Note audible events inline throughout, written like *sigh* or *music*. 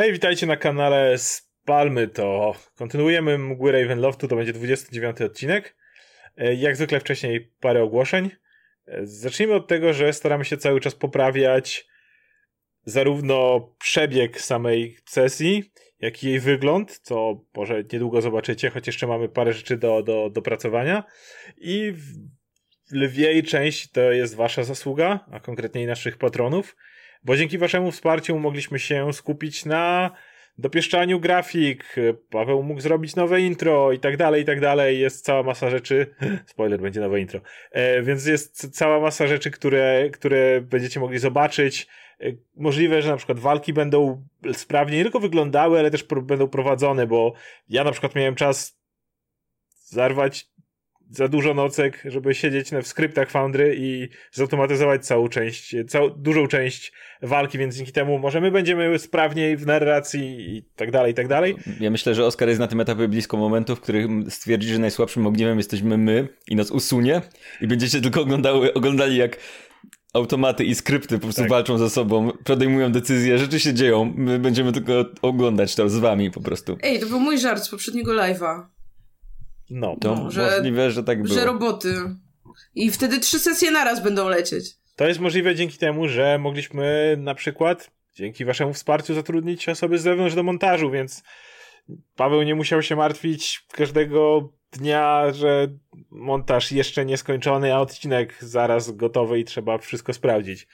Hej, witajcie na kanale Spalmy to. Kontynuujemy Mgły Ravenloftu, to będzie 29 odcinek. E, jak zwykle wcześniej parę ogłoszeń. E, zacznijmy od tego, że staramy się cały czas poprawiać zarówno przebieg samej sesji, jak i jej wygląd, co może niedługo zobaczycie, choć jeszcze mamy parę rzeczy do, do dopracowania. I w lwiej część to jest wasza zasługa, a konkretniej naszych patronów bo dzięki waszemu wsparciu mogliśmy się skupić na dopieszczaniu grafik, Paweł mógł zrobić nowe intro i tak dalej, i tak dalej. Jest cała masa rzeczy. *laughs* Spoiler, będzie nowe intro. E, więc jest cała masa rzeczy, które, które będziecie mogli zobaczyć. E, możliwe, że na przykład walki będą sprawnie nie tylko wyglądały, ale też będą prowadzone, bo ja na przykład miałem czas zarwać za dużo nocek, żeby siedzieć w skryptach Foundry i zautomatyzować całą część, całą, dużą część walki, więc dzięki temu może my będziemy sprawniej w narracji i tak dalej, i tak dalej. Ja myślę, że Oskar jest na tym etapie blisko momentu, w którym stwierdzi, że najsłabszym ogniwem jesteśmy my i nas usunie i będziecie tylko oglądały, oglądali jak automaty i skrypty po prostu tak. walczą ze sobą, podejmują decyzje, rzeczy się dzieją, my będziemy tylko oglądać to z wami po prostu. Ej, to był mój żart z poprzedniego live'a. No, to no, że, możliwe, że tak było. Że roboty. I wtedy trzy sesje naraz będą lecieć. To jest możliwe dzięki temu, że mogliśmy na przykład dzięki waszemu wsparciu zatrudnić osoby z zewnątrz do montażu, więc Paweł nie musiał się martwić każdego dnia, że montaż jeszcze nieskończony, a odcinek zaraz gotowy i trzeba wszystko sprawdzić.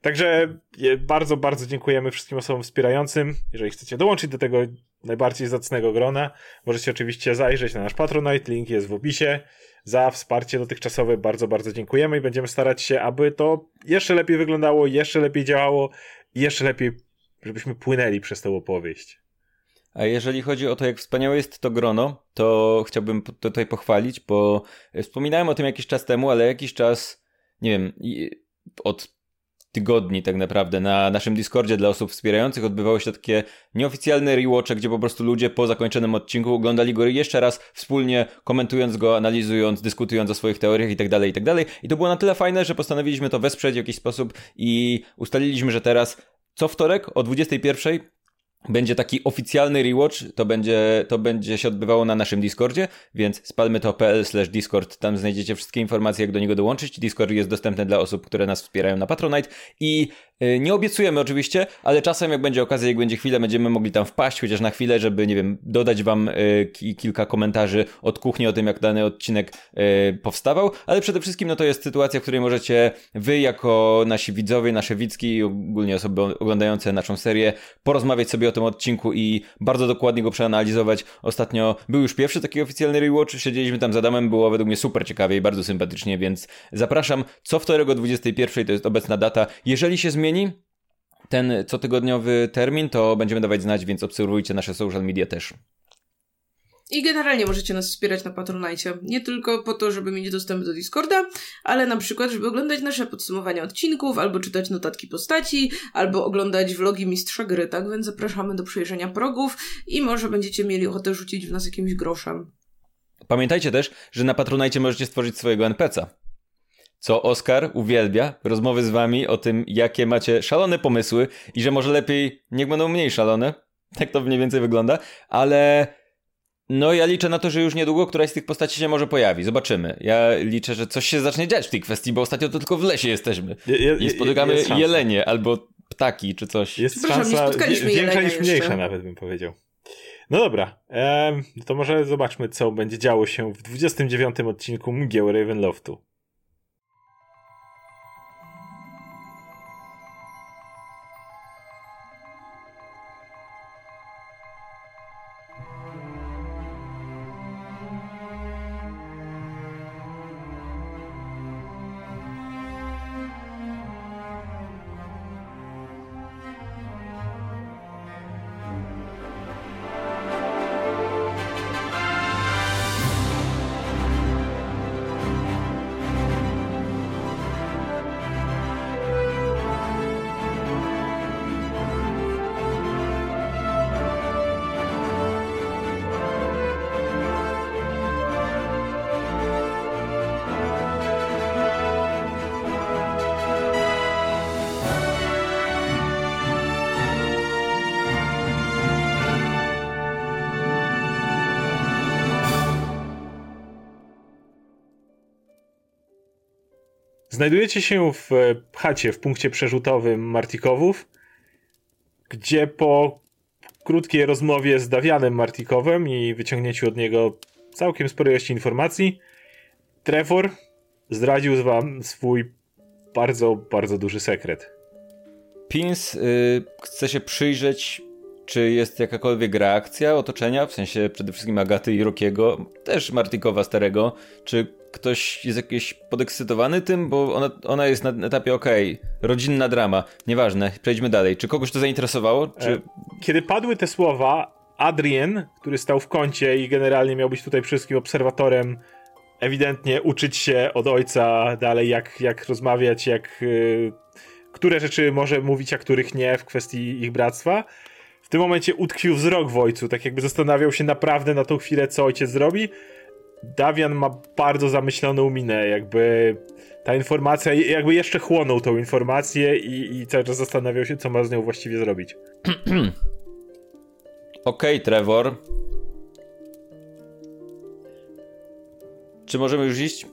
Także bardzo, bardzo dziękujemy wszystkim osobom wspierającym. Jeżeli chcecie dołączyć do tego najbardziej zacnego grona, możecie oczywiście zajrzeć na nasz Patronite, link jest w opisie. Za wsparcie dotychczasowe bardzo, bardzo dziękujemy i będziemy starać się, aby to jeszcze lepiej wyglądało, jeszcze lepiej działało i jeszcze lepiej, żebyśmy płynęli przez tę opowieść. A jeżeli chodzi o to, jak wspaniałe jest to grono, to chciałbym tutaj pochwalić, bo wspominałem o tym jakiś czas temu, ale jakiś czas, nie wiem, od tygodni tak naprawdę na naszym Discordzie dla osób wspierających odbywało się takie nieoficjalne rewatche, gdzie po prostu ludzie po zakończonym odcinku oglądali go jeszcze raz wspólnie, komentując go, analizując, dyskutując o swoich teoriach i tak dalej, i tak. I to było na tyle fajne, że postanowiliśmy to wesprzeć w jakiś sposób i ustaliliśmy, że teraz co wtorek o 21 będzie taki oficjalny rewatch, to będzie, to będzie się odbywało na naszym Discordzie, więc spalmy to.pl slash Discord, tam znajdziecie wszystkie informacje, jak do niego dołączyć. Discord jest dostępny dla osób, które nas wspierają na Patronite i nie obiecujemy oczywiście, ale czasem jak będzie okazja, jak będzie chwila, będziemy mogli tam wpaść, chociaż na chwilę, żeby, nie wiem, dodać wam e, kilka komentarzy od kuchni o tym, jak dany odcinek e, powstawał, ale przede wszystkim no to jest sytuacja, w której możecie wy jako nasi widzowie, nasze widzki i ogólnie osoby oglądające naszą serię porozmawiać sobie o tym odcinku i bardzo dokładnie go przeanalizować. Ostatnio był już pierwszy taki oficjalny rewatch, siedzieliśmy tam z Adamem, było według mnie super ciekawie i bardzo sympatycznie, więc zapraszam co wtorek o 21, to jest obecna data. Jeżeli się zmieni zmieni ten cotygodniowy termin, to będziemy dawać znać, więc obserwujcie nasze social media też. I generalnie możecie nas wspierać na Patronite. Nie tylko po to, żeby mieć dostęp do Discorda, ale na przykład, żeby oglądać nasze podsumowania odcinków, albo czytać notatki postaci, albo oglądać vlogi mistrza gry, tak? Więc zapraszamy do przejrzenia progów i może będziecie mieli ochotę rzucić w nas jakimś groszem. Pamiętajcie też, że na Patronite możecie stworzyć swojego NPC'a co Oskar uwielbia, rozmowy z wami o tym, jakie macie szalone pomysły i że może lepiej niech będą mniej szalone. *laughs* Tak to mniej więcej wygląda, ale no ja liczę na to, że już niedługo któraś z tych postaci się może pojawi. Zobaczymy. Ja liczę, że coś się zacznie dziać w tej kwestii, bo ostatnio to tylko w lesie jesteśmy. Je, I spotykamy jelenie albo ptaki czy coś. Jest szansa większa niż mniejsza nawet bym powiedział. No dobra, ehm, to może zobaczmy, co będzie działo się w 29 odcinku Mgieł Ravenloftu. Znajdujecie się w chacie, w punkcie przerzutowym Martikowów, gdzie po krótkiej rozmowie z Dawianem Martikowem i wyciągnięciu od niego całkiem sporej ilości informacji, Trevor zdradził wam swój bardzo, bardzo duży sekret. Pins y, chce się przyjrzeć, czy jest jakakolwiek reakcja otoczenia, w sensie przede wszystkim Agaty i Rokiego, też Martikowa starego, czy ktoś jest jakiś podekscytowany tym, bo ona, ona jest na etapie okej, okay, rodzinna drama, nieważne, przejdźmy dalej. Czy kogoś to zainteresowało? Czy... E, kiedy padły te słowa, Adrien, który stał w kącie i generalnie miał być tutaj wszystkim obserwatorem, ewidentnie uczyć się od ojca dalej, jak, jak rozmawiać, jak yy, które rzeczy może mówić, a których nie w kwestii ich bractwa. W tym momencie utkwił wzrok w ojcu, tak jakby zastanawiał się naprawdę na tą chwilę, co ojciec zrobi. Dawian ma bardzo zamyśloną minę, jakby ta informacja, jakby jeszcze chłonął tą informację i, i cały czas zastanawiał się, co ma z nią właściwie zrobić. *clears throat* Okej, okay, Trevor. Czy możemy już iść?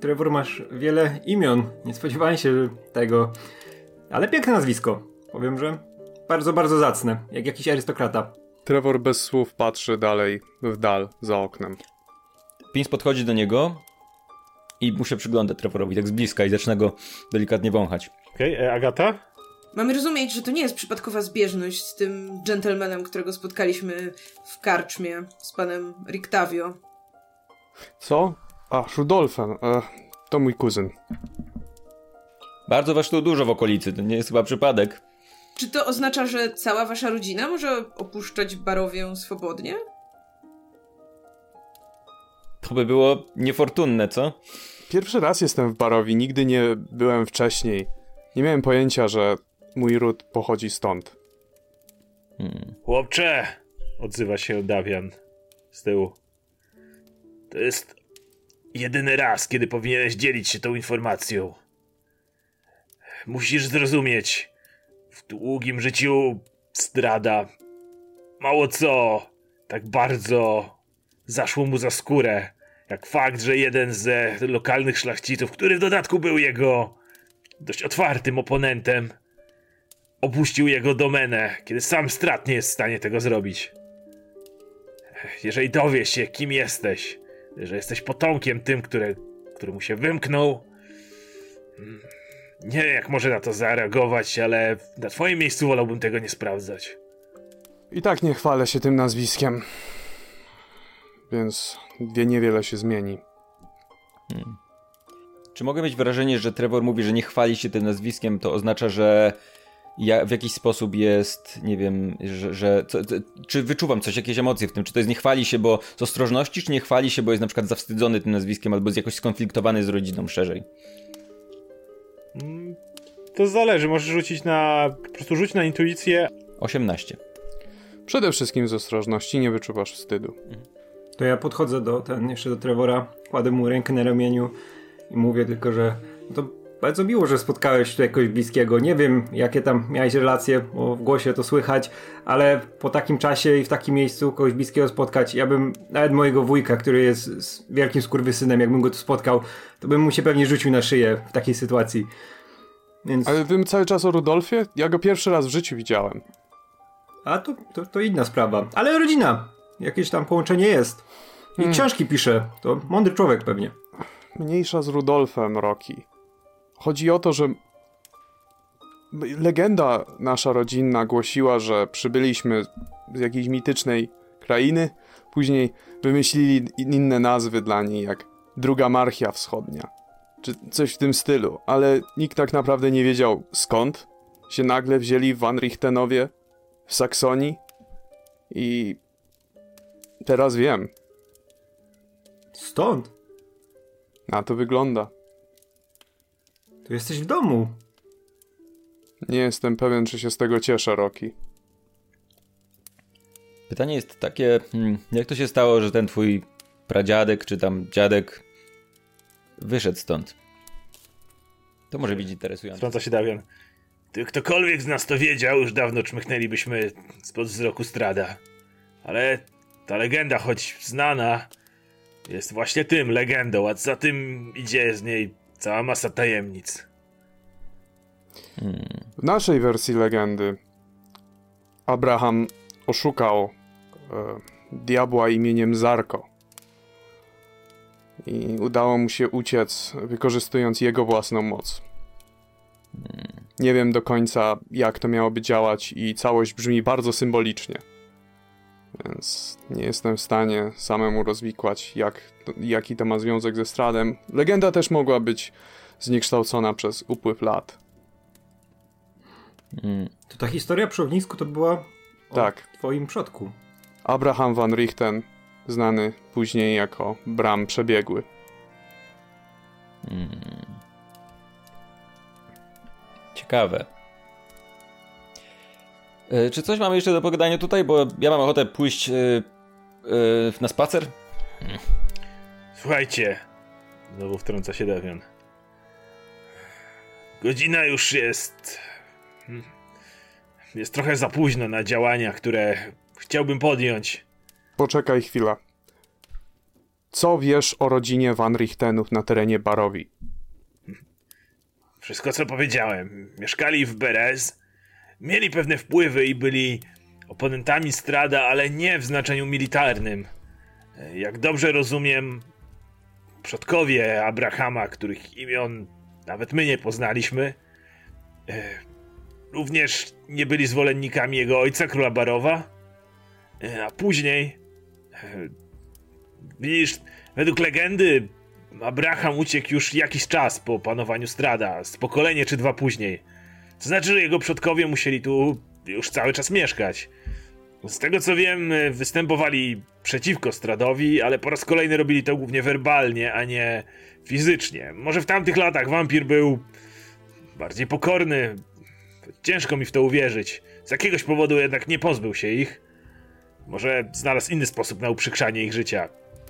Trevor, masz wiele imion. Nie spodziewałem się tego. Ale piękne nazwisko. Powiem, że bardzo, bardzo zacne. Jak jakiś arystokrata. Trevor bez słów patrzy dalej w dal za oknem. Pins podchodzi do niego i mu się przygląda Trevorowi tak z bliska i zaczyna go delikatnie wąchać. Okej, okay, e, Agata? Mamy rozumieć, że to nie jest przypadkowa zbieżność z tym gentlemanem, którego spotkaliśmy w karczmie z panem Rictavio. Co? A, Rudolfem. E, to mój kuzyn. Bardzo was tu dużo w okolicy, to nie jest chyba przypadek. Czy to oznacza, że cała wasza rodzina może opuszczać Barowię swobodnie? To by było niefortunne, co? Pierwszy raz jestem w Barowi, nigdy nie byłem wcześniej. Nie miałem pojęcia, że mój ród pochodzi stąd. Hmm. Chłopcze! Odzywa się Dawian z tyłu. To jest jedyny raz, kiedy powinieneś dzielić się tą informacją. Musisz zrozumieć, w długim życiu zdrada mało co tak bardzo zaszło mu za skórę, jak fakt, że jeden ze lokalnych szlachciców, który w dodatku był jego dość otwartym oponentem, opuścił jego domenę, kiedy sam strat nie jest w stanie tego zrobić. Jeżeli dowiesz się, kim jesteś, że jesteś potomkiem tym, który mu się wymknął. Hmm, nie wiem, jak może na to zareagować, ale na twoim miejscu wolałbym tego nie sprawdzać. I tak nie chwalę się tym nazwiskiem. Więc wie niewiele się zmieni. Hmm. Czy mogę mieć wrażenie, że Trevor mówi, że nie chwali się tym nazwiskiem, to oznacza, że ja, w jakiś sposób jest, nie wiem, że, że co, czy wyczuwam coś, jakieś emocje w tym, czy to jest nie chwali się, bo z ostrożności, czy nie chwali się, bo jest na przykład zawstydzony tym nazwiskiem, albo jest jakoś skonfliktowany z rodziną szerzej? Mm, to zależy, możesz rzucić na, po prostu rzuć na intuicję. 18. Przede wszystkim z ostrożności, nie wyczuwasz wstydu. To ja podchodzę do, ten, jeszcze do Trevora, kładę mu rękę na ramieniu i mówię tylko, że no to bardzo miło, że spotkałeś tu jakoś bliskiego. Nie wiem, jakie tam miałeś relacje, bo w głosie to słychać, ale po takim czasie i w takim miejscu kogoś bliskiego spotkać, ja bym nawet mojego wujka, który jest wielkim skurwysynem, jakbym go tu spotkał, to bym mu się pewnie rzucił na szyję w takiej sytuacji. Więc... Ale wiem cały czas o Rudolfie? Ja go pierwszy raz w życiu widziałem. A to, to, to inna sprawa. Ale rodzina. Jakieś tam połączenie jest. I hmm. książki pisze. To mądry człowiek pewnie. Mniejsza z Rudolfem, Rocky. Chodzi o to, że legenda nasza rodzinna głosiła, że przybyliśmy z jakiejś mitycznej krainy, później wymyślili inne nazwy dla niej, jak Druga Marchia Wschodnia, czy coś w tym stylu, ale nikt tak naprawdę nie wiedział skąd się nagle wzięli w Van Richtenowie, w Saksonii i teraz wiem. Stąd? Na to wygląda. Tu jesteś w domu. Nie jestem pewien, czy się z tego cieszę, Roki. Pytanie jest takie, hmm, jak to się stało, że ten twój pradziadek, czy tam dziadek wyszedł stąd? To może być interesujące. Wtrąca się Dawian. Gdyby ktokolwiek z nas to wiedział, już dawno czmychnęlibyśmy spod wzroku strada. Ale ta legenda, choć znana, jest właśnie tym legendą, a za tym idzie z niej cała masa tajemnic. W naszej wersji legendy Abraham oszukał e, diabła imieniem Zarko. I udało mu się uciec, wykorzystując jego własną moc. Nie wiem do końca, jak to miałoby działać, i całość brzmi bardzo symbolicznie. Więc nie jestem w stanie samemu rozwikłać, jak, jaki to ma związek ze Stradem. Legenda też mogła być zniekształcona przez upływ lat. Mm. To ta historia przy ognisku to była o Tak. twoim przodku. Abraham van Richten, znany później jako Bram Przebiegły. Mm. Ciekawe. E, Czy coś mamy jeszcze do pogadania tutaj? Bo ja mam ochotę pójść e, e, na spacer. Słuchajcie, znowu wtrąca się Devian. Godzina już jest. hmm, Jest trochę za późno na działania, które chciałbym podjąć. Poczekaj chwilę. Co wiesz o rodzinie Van Richtenów na terenie Barowi? Wszystko co powiedziałem. Mieszkali w Berez, mieli pewne wpływy i byli oponentami Strada, ale nie w znaczeniu militarnym. E, Jak dobrze rozumiem, przodkowie Abrahama, których imion nawet my nie poznaliśmy, e, również nie byli zwolennikami jego ojca, króla Barowa, E, a później, widzisz, według legendy Abraham uciekł już jakiś czas po panowaniu Strada, z pokolenie czy dwa później. To znaczy, że jego przodkowie musieli tu już cały czas mieszkać. Z tego co wiem, występowali przeciwko Stradowi, ale po raz kolejny robili to głównie werbalnie, a nie fizycznie. Może w tamtych latach wampir był bardziej pokorny. Ciężko mi w to uwierzyć. Z jakiegoś powodu jednak nie pozbył się ich. Może znalazł inny sposób na uprzykrzanie ich życia.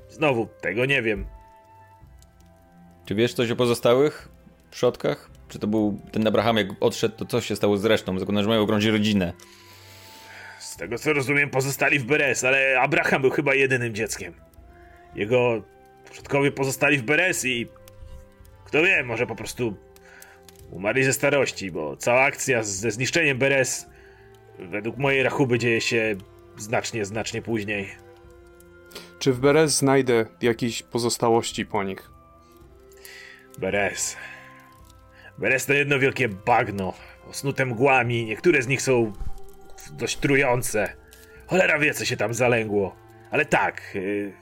Znowu, tego nie wiem. Czy wiesz coś o pozostałych przodkach? Czy to był ten Abraham, jak odszedł, to co się stało z resztą? Zakładam, że mają ogromną rodzinę. Z tego co rozumiem, pozostali w Beres, ale Abraham był chyba jedynym dzieckiem. Jego przodkowie pozostali w Beres i. Kto wie, może po prostu umarli ze starości, bo cała akcja z- ze zniszczeniem Beres, według mojej rachuby, dzieje się znacznie, znacznie później. Czy w Berez znajdę jakieś pozostałości po nich? Beres. Beres to jedno wielkie bagno, osnute mgłami, niektóre z nich są dość trujące. Cholera wie, co się tam zalęgło. Ale tak, yy,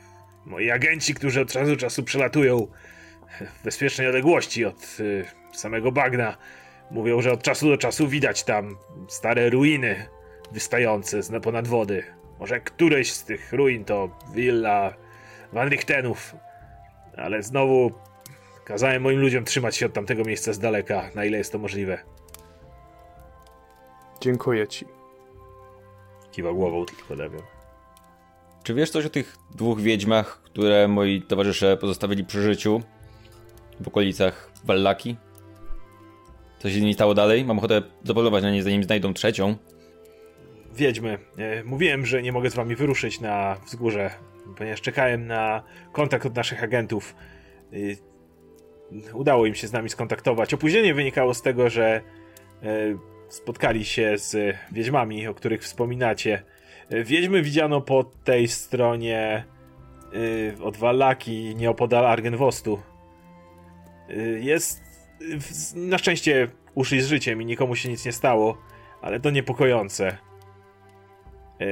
moi agenci, którzy od czasu do czasu przelatują w bezpiecznej odległości od yy, samego bagna, mówią, że od czasu do czasu widać tam stare ruiny wystające z ponad wody. Może któreś z tych ruin to willa Van Richtenów, ale znowu Kazałem moim ludziom trzymać się od tamtego miejsca z daleka, na ile jest to możliwe. Dziękuję ci. Kiwa głową tylko Devian. Czy wiesz coś o tych dwóch wiedźmach, które moi towarzysze pozostawili przy życiu w okolicach Wallaki? Co się z nimi stało dalej? Mam ochotę zapolować na nie, zanim znajdą trzecią. Wiedźmy, e, mówiłem, że nie mogę z wami wyruszyć na wzgórze, ponieważ czekałem na kontakt od naszych agentów. Udało im się z nami skontaktować. Opóźnienie wynikało z tego, że e, spotkali się z wiedźmami, o których wspominacie. E, Wiedźmy widziano po tej stronie y, od Wallaki, nieopodal Argenwostu. Jest na szczęście uszli z życiem i nikomu się nic nie stało, ale to niepokojące. E,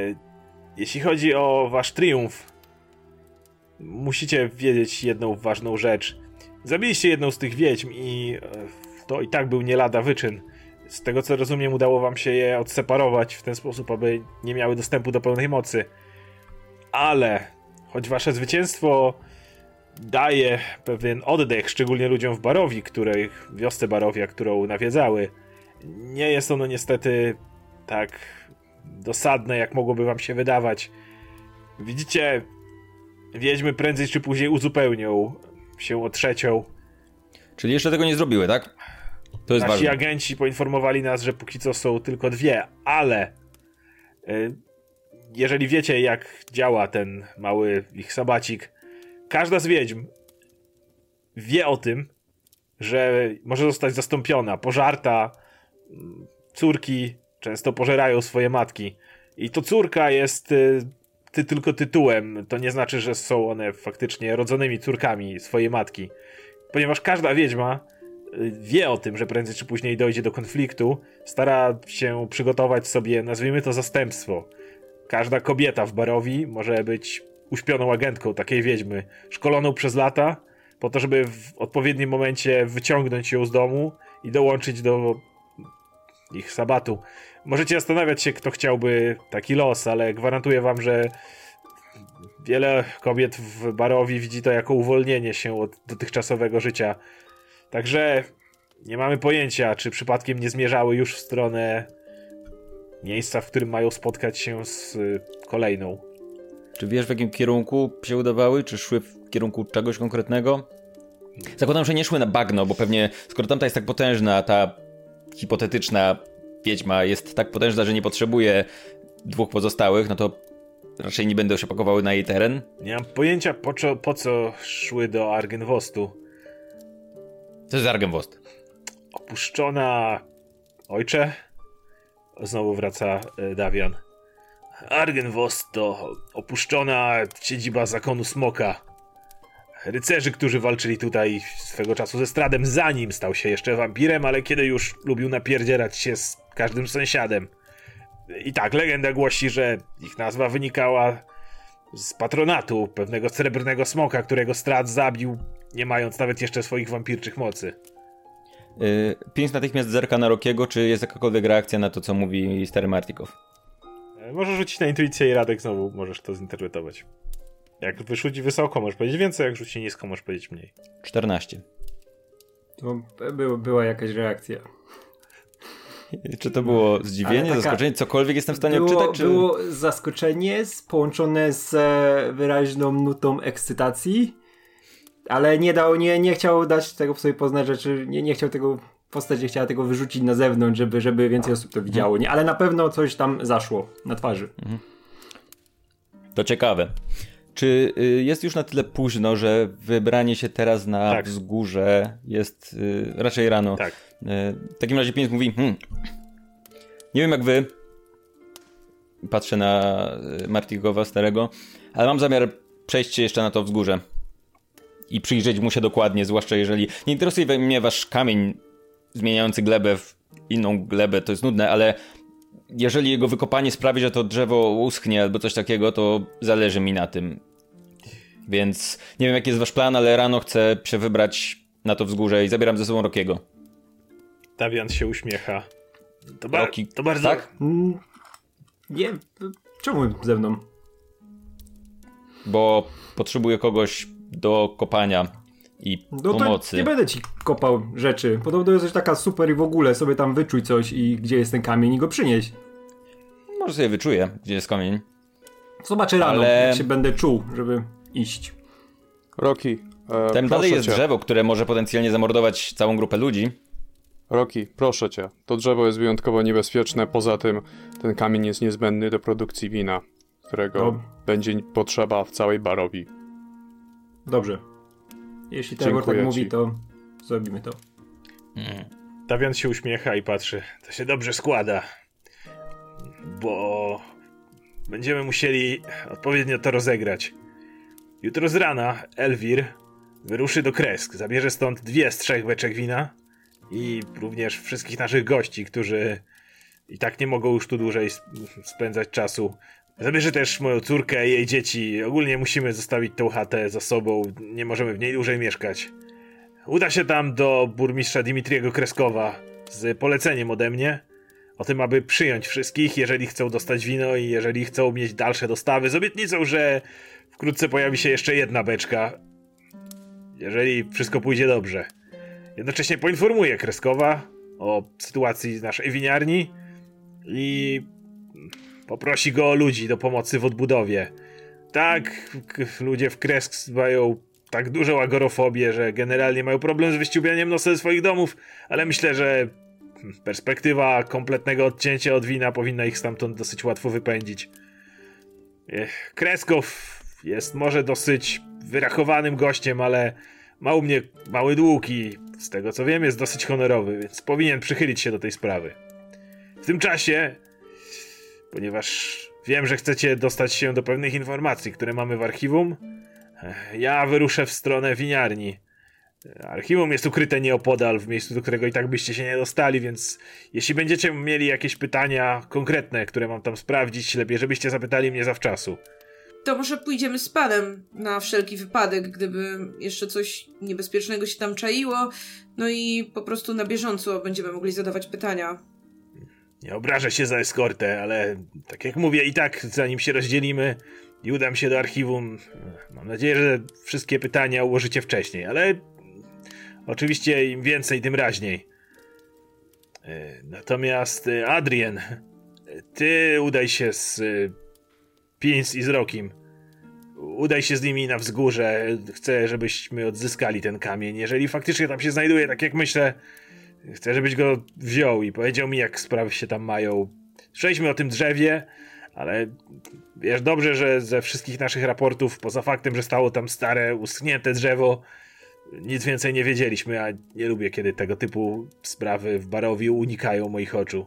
Jeśli chodzi o wasz triumf, musicie wiedzieć jedną ważną rzecz. Zabiliście jedną z tych wiedźm i e, to i tak był nie lada wyczyn. Z tego co rozumiem, udało wam się je odseparować w ten sposób, aby nie miały dostępu do pełnej mocy. Ale, choć wasze zwycięstwo daje pewien oddech, szczególnie ludziom w Barowi, których, wiosce Barowia, którą nawiedzały, nie jest ono niestety tak dosadne, jak mogłoby wam się wydawać. Widzicie, wiedźmy prędzej czy później uzupełnią się o trzecią. Czyli jeszcze tego nie zrobiły, tak? To jest Nasi ważne. agenci poinformowali nas, że póki co są tylko dwie, ale y, jeżeli wiecie, jak działa ten mały ich sabacik, każda z wiedźm wie o tym, że może zostać zastąpiona, pożarta. Córki często pożerają swoje matki. I to córka jest y, ty, tylko tytułem. To nie znaczy, że są one faktycznie rodzonymi córkami swojej matki. Ponieważ każda wiedźma y, wie o tym, że prędzej czy później dojdzie do konfliktu, stara się przygotować sobie, nazwijmy to zastępstwo. Każda kobieta w Barowi może być uśpioną agentką takiej wiedźmy, szkoloną przez lata, po to, żeby w odpowiednim momencie wyciągnąć ją z domu i dołączyć do ich sabatu. Możecie zastanawiać się, kto chciałby taki los, ale gwarantuję wam, że wiele kobiet w Barowi widzi to jako uwolnienie się od dotychczasowego życia. Także nie mamy pojęcia, czy przypadkiem nie zmierzały już w stronę miejsca, w którym mają spotkać się z kolejną. Czy wiesz, w jakim kierunku się udawały? Czy szły w kierunku czegoś konkretnego? Zakładam, że nie szły na bagno, bo pewnie skoro tamta jest tak potężna, ta hipotetyczna wiedźma jest tak potężna, że nie potrzebuje dwóch pozostałych, no to raczej nie będą się pakowały na jej teren. Nie mam pojęcia po co, po co szły do Argenwostu. Co jest Argenwost? Opuszczona... Ojcze? Znowu wraca e, Dawian. Argenwost to opuszczona siedziba zakonu Smoka. Rycerzy, którzy walczyli tutaj swego czasu ze Stradem, zanim stał się jeszcze wampirem, ale kiedy już lubił napierdzierać się z każdym sąsiadem. I tak, legenda głosi, że ich nazwa wynikała z patronatu pewnego srebrnego smoka, którego Strad zabił, nie mając nawet jeszcze swoich wampirczych mocy. Yy, Pięć natychmiast zerka na Rokiego, czy jest jakakolwiek reakcja na to, co mówi stary Martikow? Yy, możesz rzucić na intuicję i Radek znowu możesz to zinterpretować. Jak wyrzuci wysoko, możesz powiedzieć więcej, jak rzuci nisko, możesz powiedzieć mniej. 14. To by, była jakaś reakcja. *laughs* Czy to było zdziwienie, taka, zaskoczenie, cokolwiek jestem w stanie było, odczytać? Czy... Było zaskoczenie połączone z e, wyraźną nutą ekscytacji, ale nie dał, nie, nie chciał dać tego w sobie poznać rzeczy, nie, nie chciał tego, postać nie chciała tego wyrzucić na zewnątrz, żeby, żeby więcej osób to widziało, nie? ale na pewno coś tam zaszło na twarzy. Mhm. To ciekawe. Czy y, jest już na tyle późno, że wybranie się teraz na tak. wzgórze jest y, raczej rano? Tak. Y, w takim razie pieniądz mówi, hmm, nie wiem jak wy, patrzę na Martigowa starego, ale mam zamiar przejść jeszcze na to wzgórze i przyjrzeć mu się dokładnie, zwłaszcza jeżeli nie interesuje mnie wasz kamień zmieniający glebę w inną glebę, to jest nudne, ale jeżeli jego wykopanie sprawi, że to drzewo uschnie albo coś takiego, to zależy mi na tym. Więc nie wiem, jaki jest wasz plan, ale rano chcę się wybrać na to wzgórze i zabieram ze sobą Rokiego. Dawian się uśmiecha. To, ba Rocky, to bardzo... Tak? Mm, nie, czemu ze mną? Bo potrzebuję kogoś do kopania i no pomocy. nie będę ci kopał rzeczy. Podobno jesteś taka super i w ogóle sobie tam wyczuj coś i gdzie jest ten kamień i go przynieś. Może sobie wyczuję, gdzie jest kamień. Zobaczę rano, Ale... jak się będę czuł, żeby iść. Roki. E, Tam dalej jest cię. drzewo, które może potencjalnie zamordować całą grupę ludzi. Roki, proszę cię. To drzewo jest wyjątkowo niebezpieczne. Poza tym ten kamień jest niezbędny do produkcji wina, którego no. będzie potrzeba w całej barowi. Dobrze. Jeśli Trevor tak mówi, to zrobimy to. Hmm. Dawian się uśmiecha i patrzy. To się dobrze składa. Bo będziemy musieli odpowiednio to rozegrać. Jutro z rana Elwir wyruszy do Kresk. Zabierze stąd dwie z trzech beczek wina i również wszystkich naszych gości, którzy i tak nie mogą już tu dłużej spędzać czasu. Zabierze też moją córkę i jej dzieci. Ogólnie musimy zostawić tą chatę za sobą. Nie możemy w niej dłużej mieszkać. Uda się tam do burmistrza Dimitriego Kreskowa z poleceniem ode mnie o tym, aby przyjąć wszystkich, jeżeli chcą dostać wino i jeżeli chcą mieć dalsze dostawy, z obietnicą, że wkrótce pojawi się jeszcze jedna beczka, jeżeli wszystko pójdzie dobrze. Jednocześnie poinformuję Kreskowa o sytuacji naszej winiarni i poprosi go o ludzi do pomocy w odbudowie. Tak, ludzie w Kresk mają tak dużą agorofobię, że generalnie mają problem z wyściubianiem nosa ze swoich domów, ale myślę, że perspektywa kompletnego odcięcia od wina powinna ich stamtąd dosyć łatwo wypędzić. Kreskow jest może dosyć wyrachowanym gościem, ale ma u mnie mały dług i z tego co wiem, jest dosyć honorowy, więc powinien przychylić się do tej sprawy. W tym czasie, ponieważ wiem, że chcecie dostać się do pewnych informacji, które mamy w archiwum, ja wyruszę w stronę winiarni. Archiwum jest ukryte nieopodal, w miejscu, do którego i tak byście się nie dostali, więc jeśli będziecie mieli jakieś pytania konkretne, które mam tam sprawdzić, lepiej żebyście zapytali mnie zawczasu. To może pójdziemy z panem na wszelki wypadek, gdyby jeszcze coś niebezpiecznego się tam czaiło. No i po prostu na bieżąco będziemy mogli zadawać pytania. Nie obrażę się za eskortę, ale tak jak mówię, i tak zanim się rozdzielimy i udam się do archiwum, mam nadzieję, że wszystkie pytania ułożycie wcześniej, ale oczywiście im więcej, tym raźniej. E, Natomiast e, Adrien, ty udaj się z e, Pins i z Rokim. Udaj się z nimi na wzgórze. Chcę, żebyśmy odzyskali ten kamień. Jeżeli faktycznie tam się znajduje, tak jak myślę, chcę, żebyś go wziął i powiedział mi, jak sprawy się tam mają. Słyszeliśmy o tym drzewie, ale wiesz dobrze, że ze wszystkich naszych raportów, poza faktem, że stało tam stare, uschnięte drzewo, nic więcej nie wiedzieliśmy, a nie lubię, kiedy tego typu sprawy w Barowiu unikają moich oczu.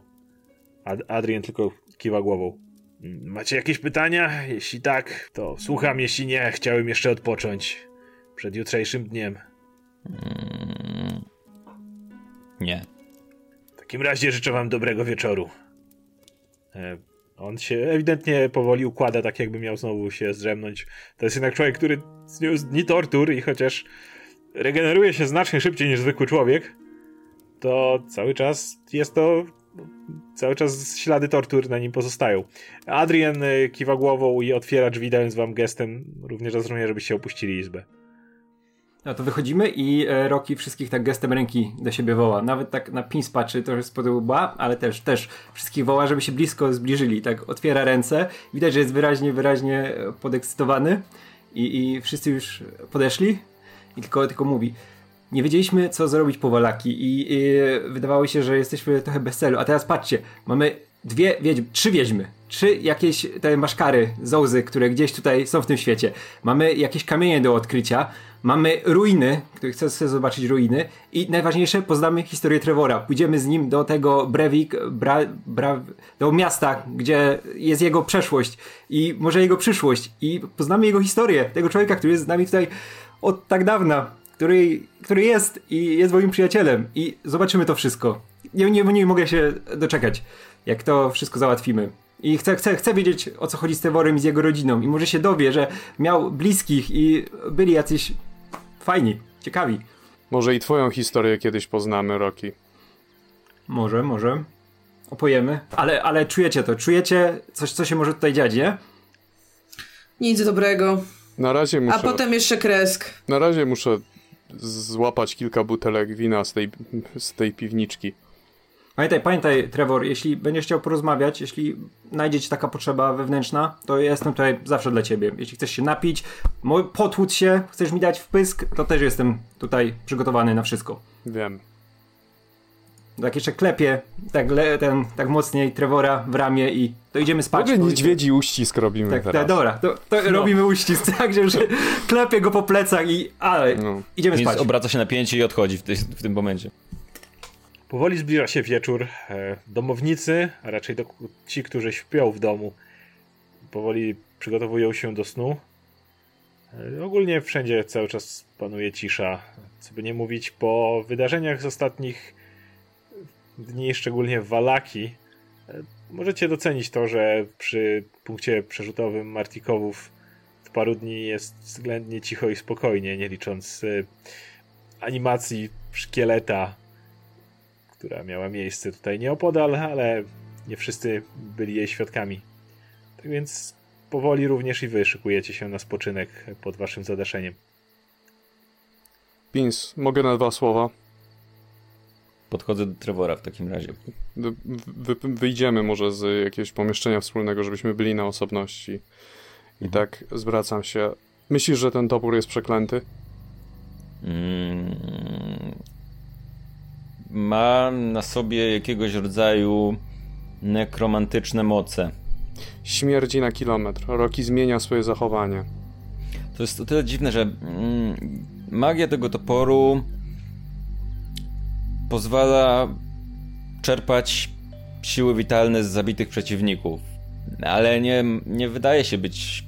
Ad Adrian tylko kiwa głową. Macie jakieś pytania? Jeśli tak, to słucham, jeśli nie, chciałem jeszcze odpocząć przed jutrzejszym dniem. Mm, nie. W takim razie życzę wam dobrego wieczoru. E, on się ewidentnie powoli układa, tak jakby miał znowu się zdrzemnąć. To jest jednak człowiek, który zniósł dni tortur i chociaż regeneruje się znacznie szybciej niż zwykły człowiek, to cały czas jest to cały czas ślady tortur na nim pozostają. Adrian y, kiwa głową i otwiera drzwi, dając wam gestem również rozumie, żebyście opuścili izbę. No to wychodzimy i e, Rocky wszystkich tak gestem ręki do siebie woła. Nawet tak na pins patrzy, to jest spod ale też, też wszystkich woła, żeby się blisko zbliżyli. Tak otwiera ręce. Widać, że jest wyraźnie, wyraźnie podekscytowany i, i wszyscy już podeszli i tylko, tylko mówi nie wiedzieliśmy, co zrobić po Walaki i, i wydawało się, że jesteśmy trochę bez celu. A teraz patrzcie, mamy dwie wiedźmy, trzy wiedźmy, trzy jakieś te maszkary, zołzy, które gdzieś tutaj są w tym świecie. Mamy jakieś kamienie do odkrycia, mamy ruiny, które chcę zobaczyć ruiny i najważniejsze, poznamy historię Trevora. Pójdziemy z nim do tego Brevik, bra, bra, do miasta, gdzie jest jego przeszłość i może jego przyszłość i poznamy jego historię, tego człowieka, który jest z nami tutaj od tak dawna który, który jest i jest moim przyjacielem i zobaczymy to wszystko. Nie, nie, nie mogę się doczekać, jak to wszystko załatwimy. I chcę, chcę, chcę wiedzieć, o co chodzi z Teworem i z jego rodziną. I może się dowie, że miał bliskich i byli jacyś fajni, ciekawi. Może i twoją historię kiedyś poznamy, Roki. Może, może. Opojemy. Ale, ale czujecie to, czujecie coś, co się może tutaj dziać, nie? Nic dobrego. Na razie muszę... A potem jeszcze kresk. Na razie muszę złapać kilka butelek wina z tej, z tej piwniczki. Pamiętaj, pamiętaj, Trevor, jeśli będziesz chciał porozmawiać, jeśli znajdzie ci taka potrzeba wewnętrzna, to ja jestem tutaj zawsze dla ciebie. Jeśli chcesz się napić, potłuc się, chcesz mi dać wpysk, to też jestem tutaj przygotowany na wszystko. Wiem. Tak jeszcze klepie tak, le, ten, tak mocniej Trevora w ramię i to idziemy spać. Mogę niedźwiedzi uścisk robimy tak, teraz. Tak, dobra, to, to no. robimy uścisk, *laughs* tak, że, że klepie go po plecach i ale no. idziemy Więc spać. obraca się napięcie i odchodzi w, ty, w tym momencie. Powoli zbliża się wieczór. E, domownicy, a raczej do, ci, którzy śpią w domu, powoli przygotowują się do snu. E, ogólnie wszędzie cały czas panuje cisza. Co by nie mówić, po wydarzeniach z ostatnich dni, szczególnie w Walaki, e, możecie docenić to, że przy punkcie przerzutowym Martikowów w paru dni jest względnie cicho i spokojnie, nie licząc e, animacji szkieleta, która miała miejsce tutaj nieopodal, ale nie wszyscy byli jej świadkami. Tak więc powoli również i wy szykujecie się na spoczynek pod waszym zadaszeniem. Pins, mogę na dwa słowa? Podchodzę do Trevora w takim razie. Wy, wyjdziemy może z jakiegoś pomieszczenia wspólnego, żebyśmy byli na osobności. I mhm. tak zwracam się. Myślisz, że ten topór jest przeklęty? Mm, ma na sobie jakiegoś rodzaju nekromantyczne moce. Śmierdzi na kilometr. Roki zmienia swoje zachowanie. To jest o tyle dziwne, że mm, magia tego toporu pozwala czerpać siły witalne z zabitych przeciwników, ale nie, nie wydaje się być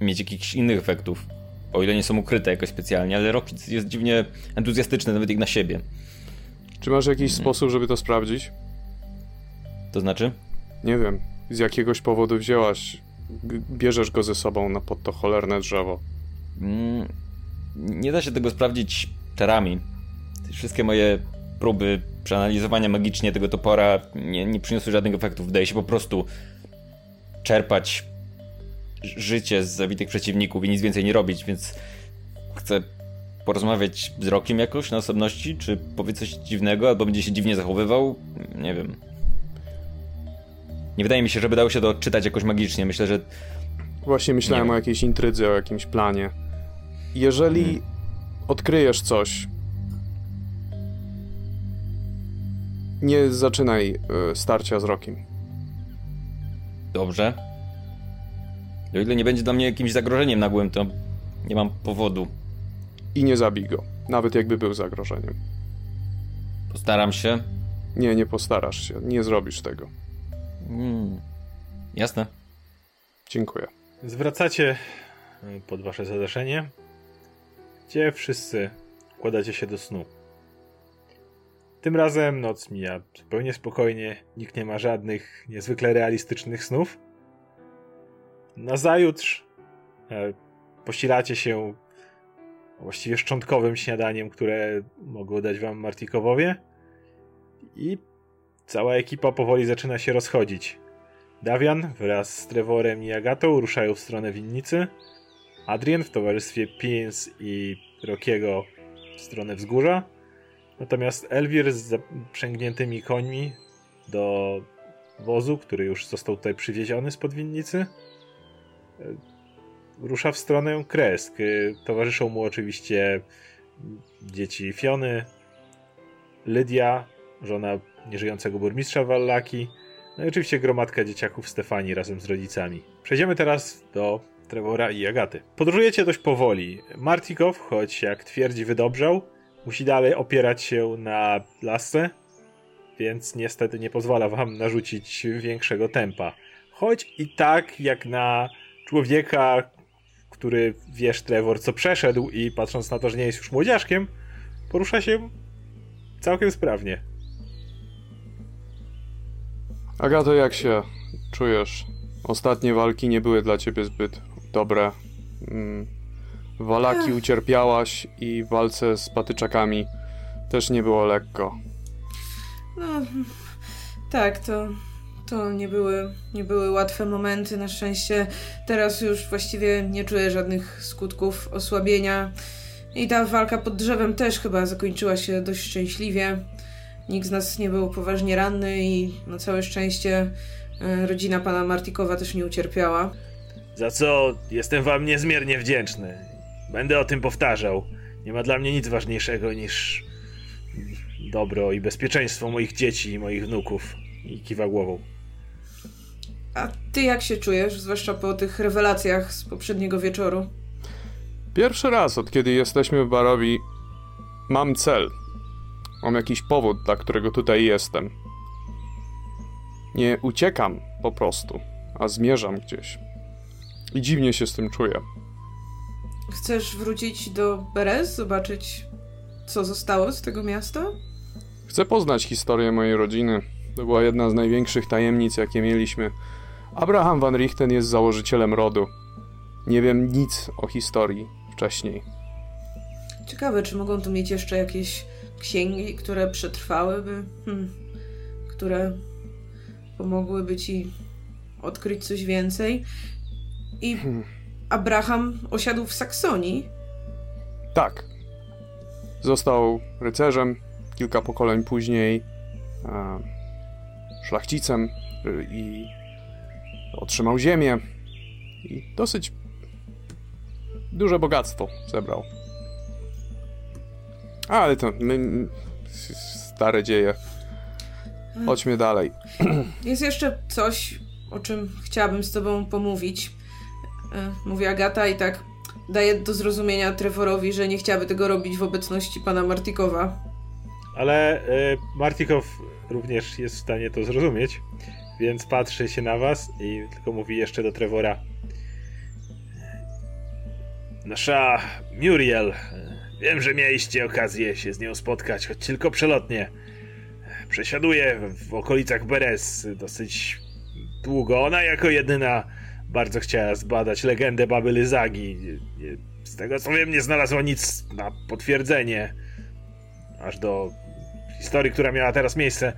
mieć jakichś innych efektów, o ile nie są ukryte jakoś specjalnie, ale Rocket jest dziwnie entuzjastyczny nawet jak na siebie. Czy masz jakiś hmm. sposób, żeby to sprawdzić? To znaczy? Nie wiem. Z jakiegoś powodu wzięłaś, bierzesz go ze sobą na pod to cholerne drzewo. Mm, nie da się tego sprawdzić czarami. Wszystkie moje próby przeanalizowania magicznie tego topora nie, nie przyniosły żadnych efektów. Wydaje się po prostu czerpać życie z zabitych przeciwników i nic więcej nie robić, więc chcę porozmawiać z Rokiem jakoś na osobności, czy powie coś dziwnego, albo będzie się dziwnie zachowywał, nie wiem. Nie wydaje mi się, żeby dało się to odczytać jakoś magicznie. Myślę, że. Właśnie myślałem o jakiejś intrydze, o jakimś planie. Jeżeli hmm. odkryjesz coś, nie zaczynaj y, starcia z Rokiem. Dobrze. O ile nie będzie dla mnie jakimś zagrożeniem nagłym, to nie mam powodu. I nie zabij go, nawet jakby był zagrożeniem. Postaram się. Nie, nie postarasz się, nie zrobisz tego. Mm, jasne. Dziękuję. Zwracacie e, pod wasze zadaszenie, gdzie wszyscy kładacie się do snu. Tym razem noc mija zupełnie spokojnie, nikt nie ma żadnych niezwykle realistycznych snów. Nazajutrz e, posilacie się właściwie szczątkowym śniadaniem, które mogło dać wam Martikowowie i Cała ekipa powoli zaczyna się rozchodzić. Dawian wraz z Trevorem i Agatą ruszają w stronę winnicy. Adrian w towarzystwie Pins i Rokiego w stronę wzgórza. Natomiast Elwir z zaprzęgniętymi końmi do wozu, który już został tutaj przywieziony spod winnicy, e, rusza w stronę Kresk. Towarzyszą mu oczywiście dzieci Fiony, Lydia, żona nieżyjącego burmistrza Wallaki, no i oczywiście gromadka dzieciaków Stefani razem z rodzicami. Przejdziemy teraz do Trevora i Agaty. Podróżujecie dość powoli. Martikow, choć jak twierdzi wydobrzał, musi dalej opierać się na lasce, więc niestety nie pozwala wam narzucić większego tempa. Choć i tak jak na człowieka, który wiesz Trevor co przeszedł i patrząc na to, że nie jest już młodziaszkiem, porusza się całkiem sprawnie. Agato, jak się czujesz? Ostatnie walki nie były dla ciebie zbyt dobre. Walaki ucierpiałaś i w walce z patyczakami też nie było lekko. No, tak, to, to nie, były, nie były łatwe momenty. Na szczęście teraz już właściwie nie czuję żadnych skutków osłabienia. I ta walka pod drzewem też chyba zakończyła się dość szczęśliwie. Nikt z nas nie był poważnie ranny i na całe szczęście e, rodzina pana Martikowa też nie ucierpiała. Za co jestem wam niezmiernie wdzięczny. Będę o tym powtarzał. Nie ma dla mnie nic ważniejszego niż dobro i bezpieczeństwo moich dzieci i moich wnuków. I kiwa głową. A ty jak się czujesz, zwłaszcza po tych rewelacjach z poprzedniego wieczoru? Pierwszy raz, od kiedy jesteśmy w Barowi, mam cel. Mam jakiś powód, dla którego tutaj jestem. Nie uciekam po prostu, a zmierzam gdzieś. I dziwnie się z tym czuję. Chcesz wrócić do Berez, zobaczyć, co zostało z tego miasta? Chcę poznać historię mojej rodziny. To była jedna z największych tajemnic, jakie mieliśmy. Abraham van Richten jest założycielem rodu. Nie wiem nic o historii wcześniej. Ciekawe, czy mogą tu mieć jeszcze jakieś księgi, które przetrwałyby, hmm, które pomogłyby ci odkryć coś więcej. I hmm. Abraham osiadł w Saksonii. Tak. Został rycerzem kilka pokoleń później, e, szlachcicem e, i otrzymał ziemię i dosyć duże bogactwo zebrał. Ale to my, stare dzieje. Chodźmy dalej. Jest jeszcze coś, o czym chciałabym z tobą pomówić. E, mówi Agata i tak daje do zrozumienia Trevorowi, że nie chciałaby tego robić w obecności pana Martikowa. ale y, Martikow również jest w stanie to zrozumieć, więc patrzy się na was i tylko mówi jeszcze do Trevora. Nasza Muriel, wiem, że mieliście okazję się z nią spotkać, choć tylko przelotnie. Przesiaduje w okolicach Beres dosyć długo. Ona jako jedyna bardzo chciała zbadać legendę baby Lyzagi. Z tego co wiem, nie znalazła nic na potwierdzenie. Aż do historii, która miała teraz miejsce.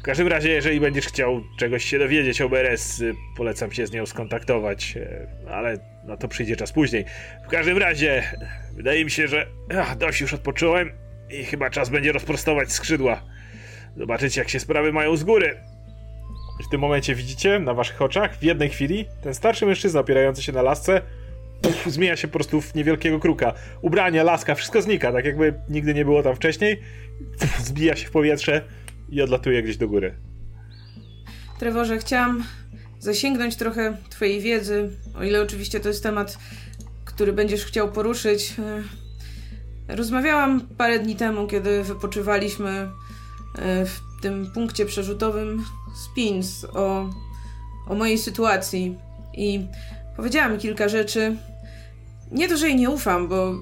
W każdym razie, jeżeli będziesz chciał czegoś się dowiedzieć o Beres, polecam się z nią skontaktować, ale na to przyjdzie czas później. W każdym razie, wydaje mi się, że ach, dość już odpocząłem i chyba czas będzie rozprostować skrzydła. Zobaczyć, jak się sprawy mają z góry. W tym momencie widzicie na waszych oczach, w jednej chwili, ten starszy mężczyzna opierający się na lasce zmienia się po prostu w niewielkiego kruka. Ubrania, laska, wszystko znika, tak jakby nigdy nie było tam wcześniej. Zbija się w powietrze i odlatuje gdzieś do góry. Trevorze, chciałam zasięgnąć trochę twojej wiedzy, o ile oczywiście to jest temat, który będziesz chciał poruszyć. Rozmawiałam parę dni temu, kiedy wypoczywaliśmy e, w tym punkcie przerzutowym Spins o, o mojej sytuacji i powiedziałam kilka rzeczy. Nie to, że jej nie ufam, bo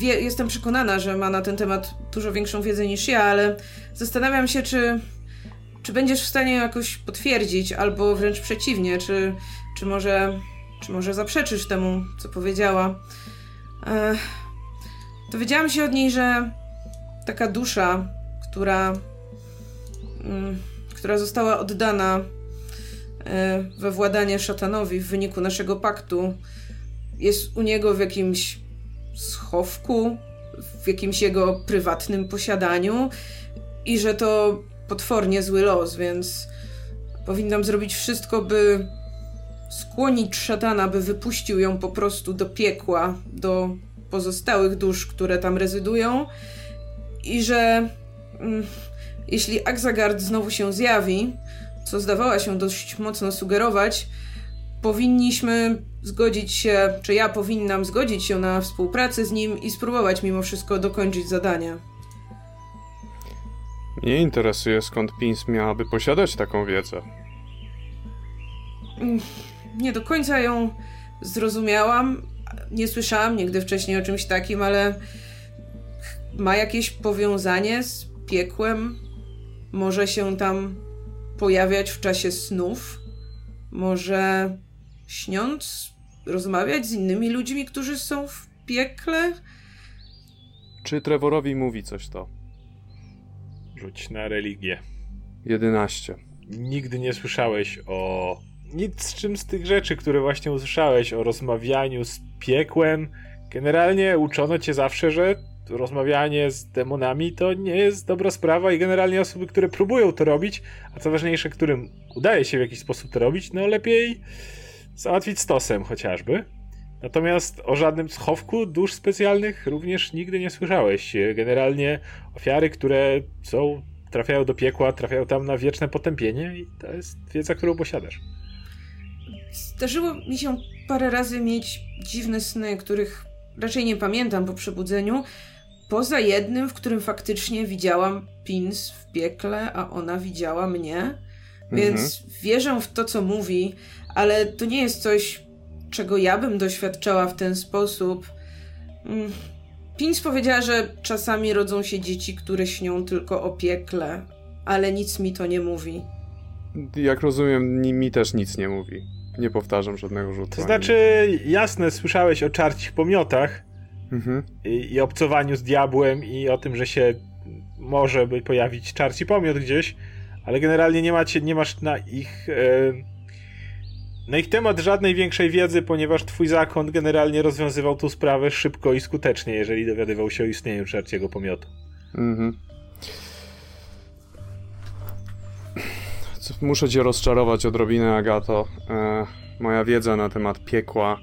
wie, jestem przekonana, że ma na ten temat dużo większą wiedzę niż ja, ale zastanawiam się, czy, czy będziesz w stanie jakoś potwierdzić, albo wręcz przeciwnie, czy, czy, może, czy może zaprzeczysz temu, co powiedziała. Ech, dowiedziałam się od niej, że taka dusza, która. Mm, która została oddana e, we władanie szatanowi w wyniku naszego paktu, jest u niego w jakimś schowku, w jakimś jego prywatnym posiadaniu i że to potwornie zły los, więc powinnam zrobić wszystko, by skłonić szatana, by wypuścił ją po prostu do piekła, do pozostałych dusz, które tam rezydują i że mm, jeśli Axagard znowu się zjawi, co zdawała się dość mocno sugerować, powinniśmy zgodzić się, czy ja powinnam zgodzić się na współpracę z nim i spróbować mimo wszystko dokończyć zadania. Mnie interesuje, skąd Pins miałaby posiadać taką wiedzę. Mm, nie do końca ją zrozumiałam. Nie słyszałam nigdy wcześniej o czymś takim, ale ma jakieś powiązanie z piekłem, może się tam pojawiać w czasie snów, może śniąc, rozmawiać z innymi ludźmi, którzy są w piekle. Czy Trevorowi mówi coś to? Rzuć na religię. 11. Nigdy nie słyszałeś o nic z czym z tych rzeczy, które właśnie usłyszałeś o rozmawianiu z piekłem. Generalnie uczono cię zawsze, że rozmawianie z demonami to nie jest dobra sprawa i generalnie osoby, które próbują to robić, a co ważniejsze, którym udaje się w jakiś sposób to robić, no lepiej załatwić stosem chociażby. Natomiast o żadnym schowku dusz specjalnych również nigdy nie słyszałeś. Generalnie ofiary, które są, trafiają do piekła, trafiają tam na wieczne potępienie i to jest wiedza, którą posiadasz. Zdarzyło mi się parę razy mieć dziwne sny, których raczej nie pamiętam po przebudzeniu, Poza jednym, w którym faktycznie widziałam Pins w piekle, a ona widziała mnie. Więc mhm. wierzę w to, co mówi, ale to nie jest coś, czego ja bym doświadczała w ten sposób. Mm. Pins powiedziała, że czasami rodzą się dzieci, które śnią tylko o piekle, ale nic mi to nie mówi. Jak rozumiem, mi też nic nie mówi. Nie powtarzam żadnego rzutu. To znaczy, jasne, słyszałeś o czarcich pomiotach, mhm. I, i obcowaniu z diabłem i o tym, że się może by pojawić czarci pomiot gdzieś, ale generalnie nie, macie, nie masz na ich e, na ich temat żadnej większej wiedzy, ponieważ twój zakon generalnie rozwiązywał tą sprawę szybko i skutecznie, jeżeli dowiadywał się o istnieniu czarciego pomiotu. Mhm. Muszę cię rozczarować odrobinę, Agato. E, moja wiedza na temat piekła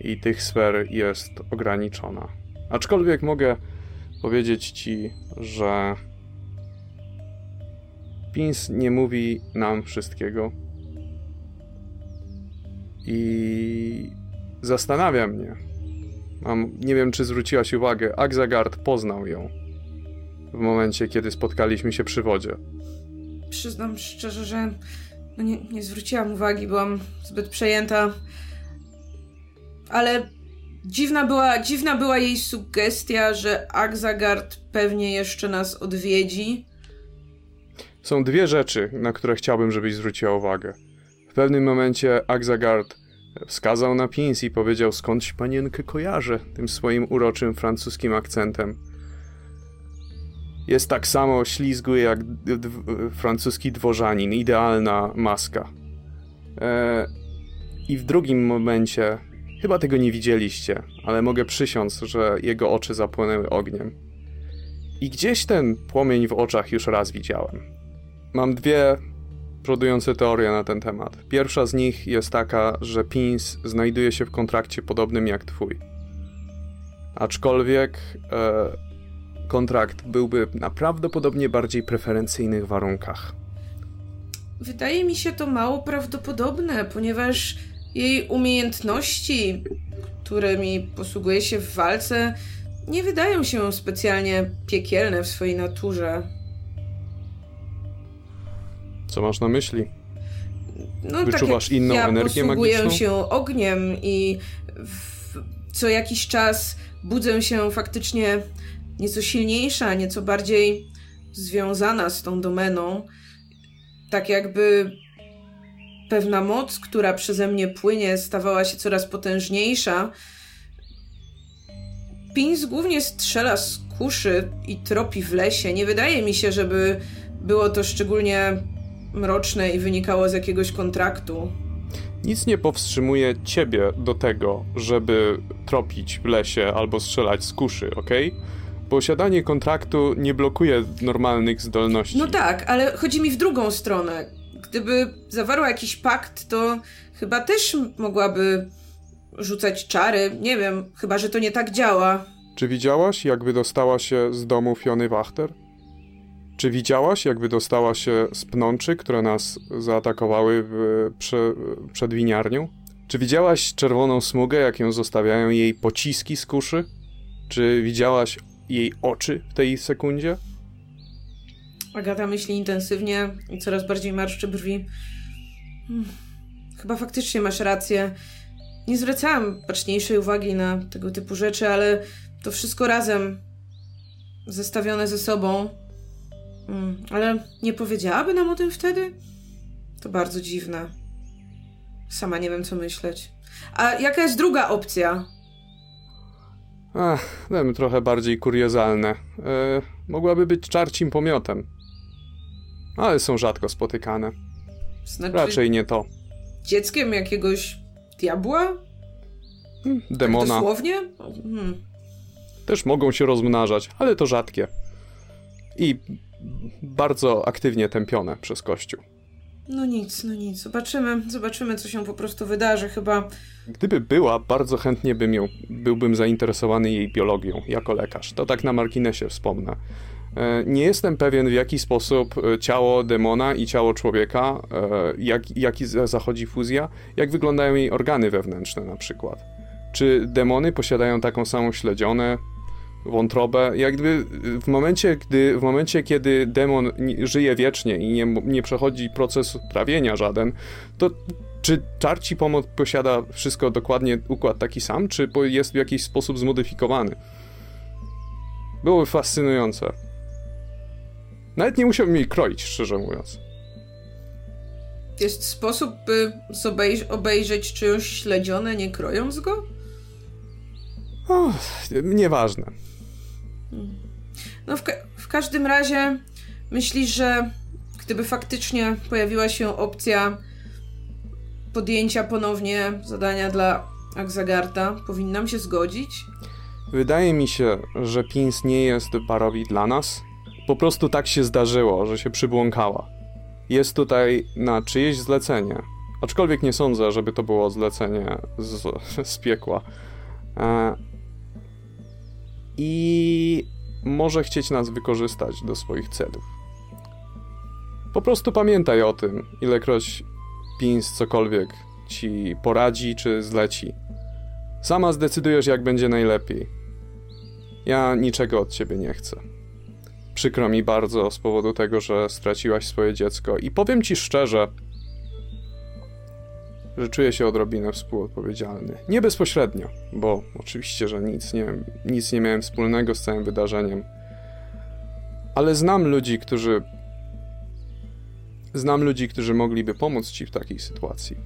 i tych sfer jest ograniczona. Aczkolwiek mogę powiedzieć ci, że Pins nie mówi nam wszystkiego. I zastanawia mnie. Mam, nie wiem, czy zwróciłaś uwagę, Axagard poznał ją. w momencie, kiedy spotkaliśmy się przy wodzie. Przyznam szczerze, że no nie, nie zwróciłam uwagi, byłam zbyt przejęta. Ale dziwna była, dziwna była jej sugestia, że Axagard pewnie jeszcze nas odwiedzi. Są dwie rzeczy, na które chciałbym, żebyś zwróciła uwagę. W pewnym momencie Axagard wskazał na Pins i powiedział, skądś panienkę kojarzę, tym swoim uroczym francuskim akcentem. Jest tak samo ślizgły jak francuski dworzanin, idealna maska. E, I w drugim momencie, chyba tego nie widzieliście, ale mogę przysiąc, że jego oczy zapłonęły ogniem. I gdzieś ten płomień w oczach już raz widziałem. Mam dwie przodujące teorie na ten temat. Pierwsza z nich jest taka, że Pins znajduje się w kontrakcie podobnym jak twój. Aczkolwiek e, kontrakt byłby na prawdopodobnie bardziej preferencyjnych warunkach. Wydaje mi się to mało prawdopodobne, ponieważ jej umiejętności, którymi posługuje się w walce, nie wydają się specjalnie piekielne w swojej naturze. Co masz na myśli? No, Wyczuwasz tak inną ja energię posługuję magiczną? się ogniem i w, co jakiś czas budzę się faktycznie nieco silniejsza, nieco bardziej związana z tą domeną. Tak jakby pewna moc, która przeze mnie płynie, stawała się coraz potężniejsza. Pins głównie strzela z kuszy i tropi w lesie. Nie wydaje mi się, żeby było to szczególnie mroczne i wynikało z jakiegoś kontraktu. Nic nie powstrzymuje ciebie do tego, żeby tropić w lesie albo strzelać z kuszy, ok? Posiadanie kontraktu nie blokuje normalnych zdolności. No tak, ale chodzi mi w drugą stronę. Gdyby zawarła jakiś pakt, to chyba też mogłaby rzucać czary. Nie wiem, chyba że to nie tak działa. Czy widziałaś, jak wydostała się z domu Fiony Wachter? Czy widziałaś, jak wydostała się z pnączy, które nas zaatakowały w, prze, przed winiarnią? Czy widziałaś czerwoną smugę, jak ją zostawiają jej pociski z kuszy? Czy widziałaś jej oczy w tej sekundzie? Agata myśli intensywnie i coraz bardziej marszczy brwi. Hmm, Chyba faktycznie masz rację. Nie zwracałam baczniejszej uwagi na tego typu rzeczy, ale to wszystko razem zestawione ze sobą. Hmm, Ale nie powiedziałaby nam o tym wtedy? To bardzo dziwne. Sama nie wiem, co myśleć. A jaka jest druga opcja? Ach, dajmy trochę bardziej kuriozalne. E, mogłaby być czarcim pomiotem. Ale są rzadko spotykane. Znaczy, Raczej nie to. dzieckiem jakiegoś diabła? Hmm, Tak Demona dosłownie? Hmm. też mogą się rozmnażać, ale to rzadkie. I bardzo aktywnie tępione przez Kościół. No nic, no nic. Zobaczymy, zobaczymy, co się po prostu wydarzy. Chyba Gdyby była, bardzo chętnie bym ją, byłbym zainteresowany jej biologią jako lekarz. To tak na marginesie wspomnę. E, Nie jestem pewien, w jaki sposób e, ciało demona i ciało człowieka, e, jak, jaki za- zachodzi fuzja, jak wyglądają jej organy wewnętrzne na przykład. Czy demony posiadają taką samą śledzionę, wątrobę? Jak gdyby w momencie, gdy, w momencie kiedy demon żyje wiecznie i nie, nie przechodzi proces trawienia żaden, to czy Czarci Pomoc posiada wszystko dokładnie układ taki sam, czy jest w jakiś sposób zmodyfikowany? Byłoby fascynujące. Nawet nie musiałbym jej kroić, szczerze mówiąc. jest sposób, by zobejrz- obejrzeć czyjąś śledzione, nie krojąc go? O, nieważne. No w, ka- w każdym razie myślisz, że gdyby faktycznie pojawiła się opcja podjęcia ponownie zadania dla Akzagarta, powinnam się zgodzić? Wydaje mi się, że Pins nie jest barowi dla nas. Po prostu tak się zdarzyło, że się przybłąkała. Jest tutaj na czyjeś zlecenie. Aczkolwiek nie sądzę, żeby to było zlecenie z, z piekła. E, I może chcieć nas wykorzystać do swoich celów. Po prostu pamiętaj o tym, ilekroć Pins cokolwiek ci poradzi czy zleci. Sama zdecydujesz, jak będzie najlepiej. Ja niczego od ciebie nie chcę. Przykro mi bardzo z powodu tego, że straciłaś swoje dziecko. I powiem ci szczerze, że czuję się odrobinę współodpowiedzialny. Nie bezpośrednio, bo oczywiście, że nic nie, nic nie miałem wspólnego z całym wydarzeniem. Ale znam ludzi, którzy. Znam ludzi, którzy mogliby pomóc ci w takiej sytuacji.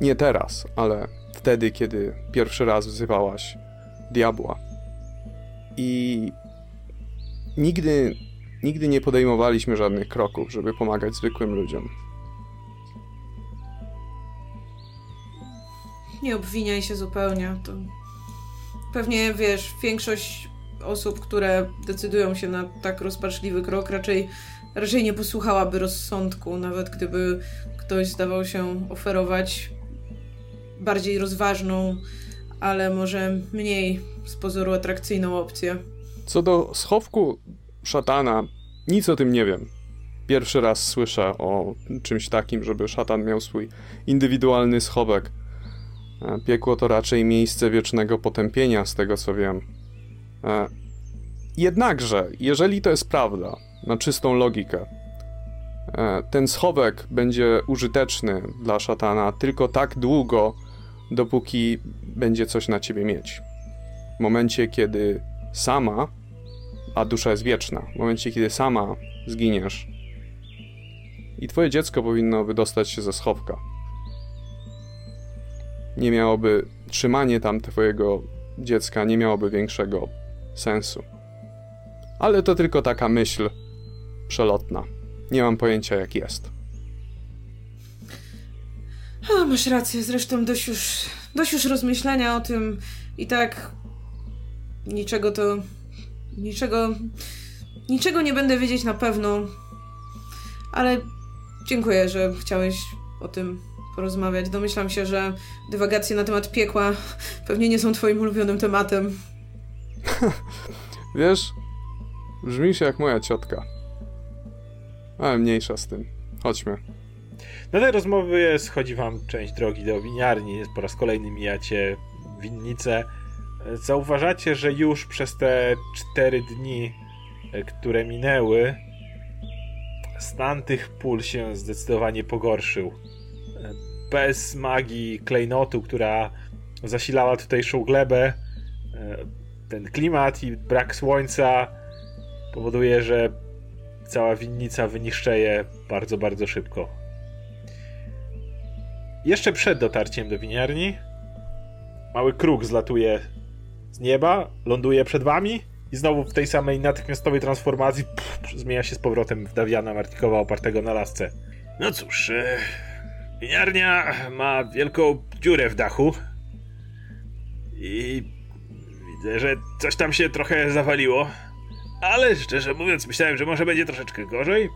Nie teraz, ale wtedy, kiedy pierwszy raz wzywałaś diabła. I nigdy, nigdy nie podejmowaliśmy żadnych kroków, żeby pomagać zwykłym ludziom. Nie obwiniaj się zupełnie. To pewnie wiesz, większość osób, które decydują się na tak rozpaczliwy krok, raczej, raczej nie posłuchałaby rozsądku, nawet gdyby ktoś zdawał się oferować bardziej rozważną, ale może mniej z pozoru atrakcyjną opcję. Co do schowku szatana, nic o tym nie wiem. Pierwszy raz słyszę o czymś takim, żeby szatan miał swój indywidualny schowek. E, piekło to raczej miejsce wiecznego potępienia, z tego co wiem. E, jednakże, jeżeli to jest prawda, na czystą logikę, e, ten schowek będzie użyteczny dla szatana tylko tak długo, dopóki będzie coś na ciebie mieć. W momencie, kiedy sama, a dusza jest wieczna, w momencie, kiedy sama zginiesz i twoje dziecko powinno wydostać się ze schowka, nie miałoby, trzymanie tam twojego dziecka nie miałoby większego sensu. Ale to tylko taka myśl przelotna. Nie mam pojęcia, jak jest. A, masz rację, zresztą dość już, dość już rozmyślania o tym i tak niczego to, niczego, niczego nie będę wiedzieć na pewno, ale dziękuję, że chciałeś o tym porozmawiać. Domyślam się, że dywagacje na temat piekła pewnie nie są twoim ulubionym tematem. *laughs* Wiesz, brzmisz jak moja ciotka. Ale mniejsza z tym. Chodźmy. Na tej rozmowie schodzi wam część drogi do winiarni. Po raz kolejny mijacie winnicę. Zauważacie, że już przez te cztery dni, które minęły, stan tych pól się zdecydowanie pogorszył bez magii klejnotu, która zasilała tutejszą glebę, e, ten klimat i brak słońca powoduje, że cała winnica wyniszczeje bardzo, bardzo szybko. Jeszcze przed dotarciem do winiarni mały kruk zlatuje z nieba, ląduje przed wami i znowu w tej samej natychmiastowej transformacji pff, zmienia się z powrotem w Dawiana Martikowa opartego na lasce. No cóż, e, Winiarnia ma wielką dziurę w dachu. I widzę, że coś tam się trochę zawaliło. Ale szczerze mówiąc, myślałem, że może będzie troszeczkę gorzej.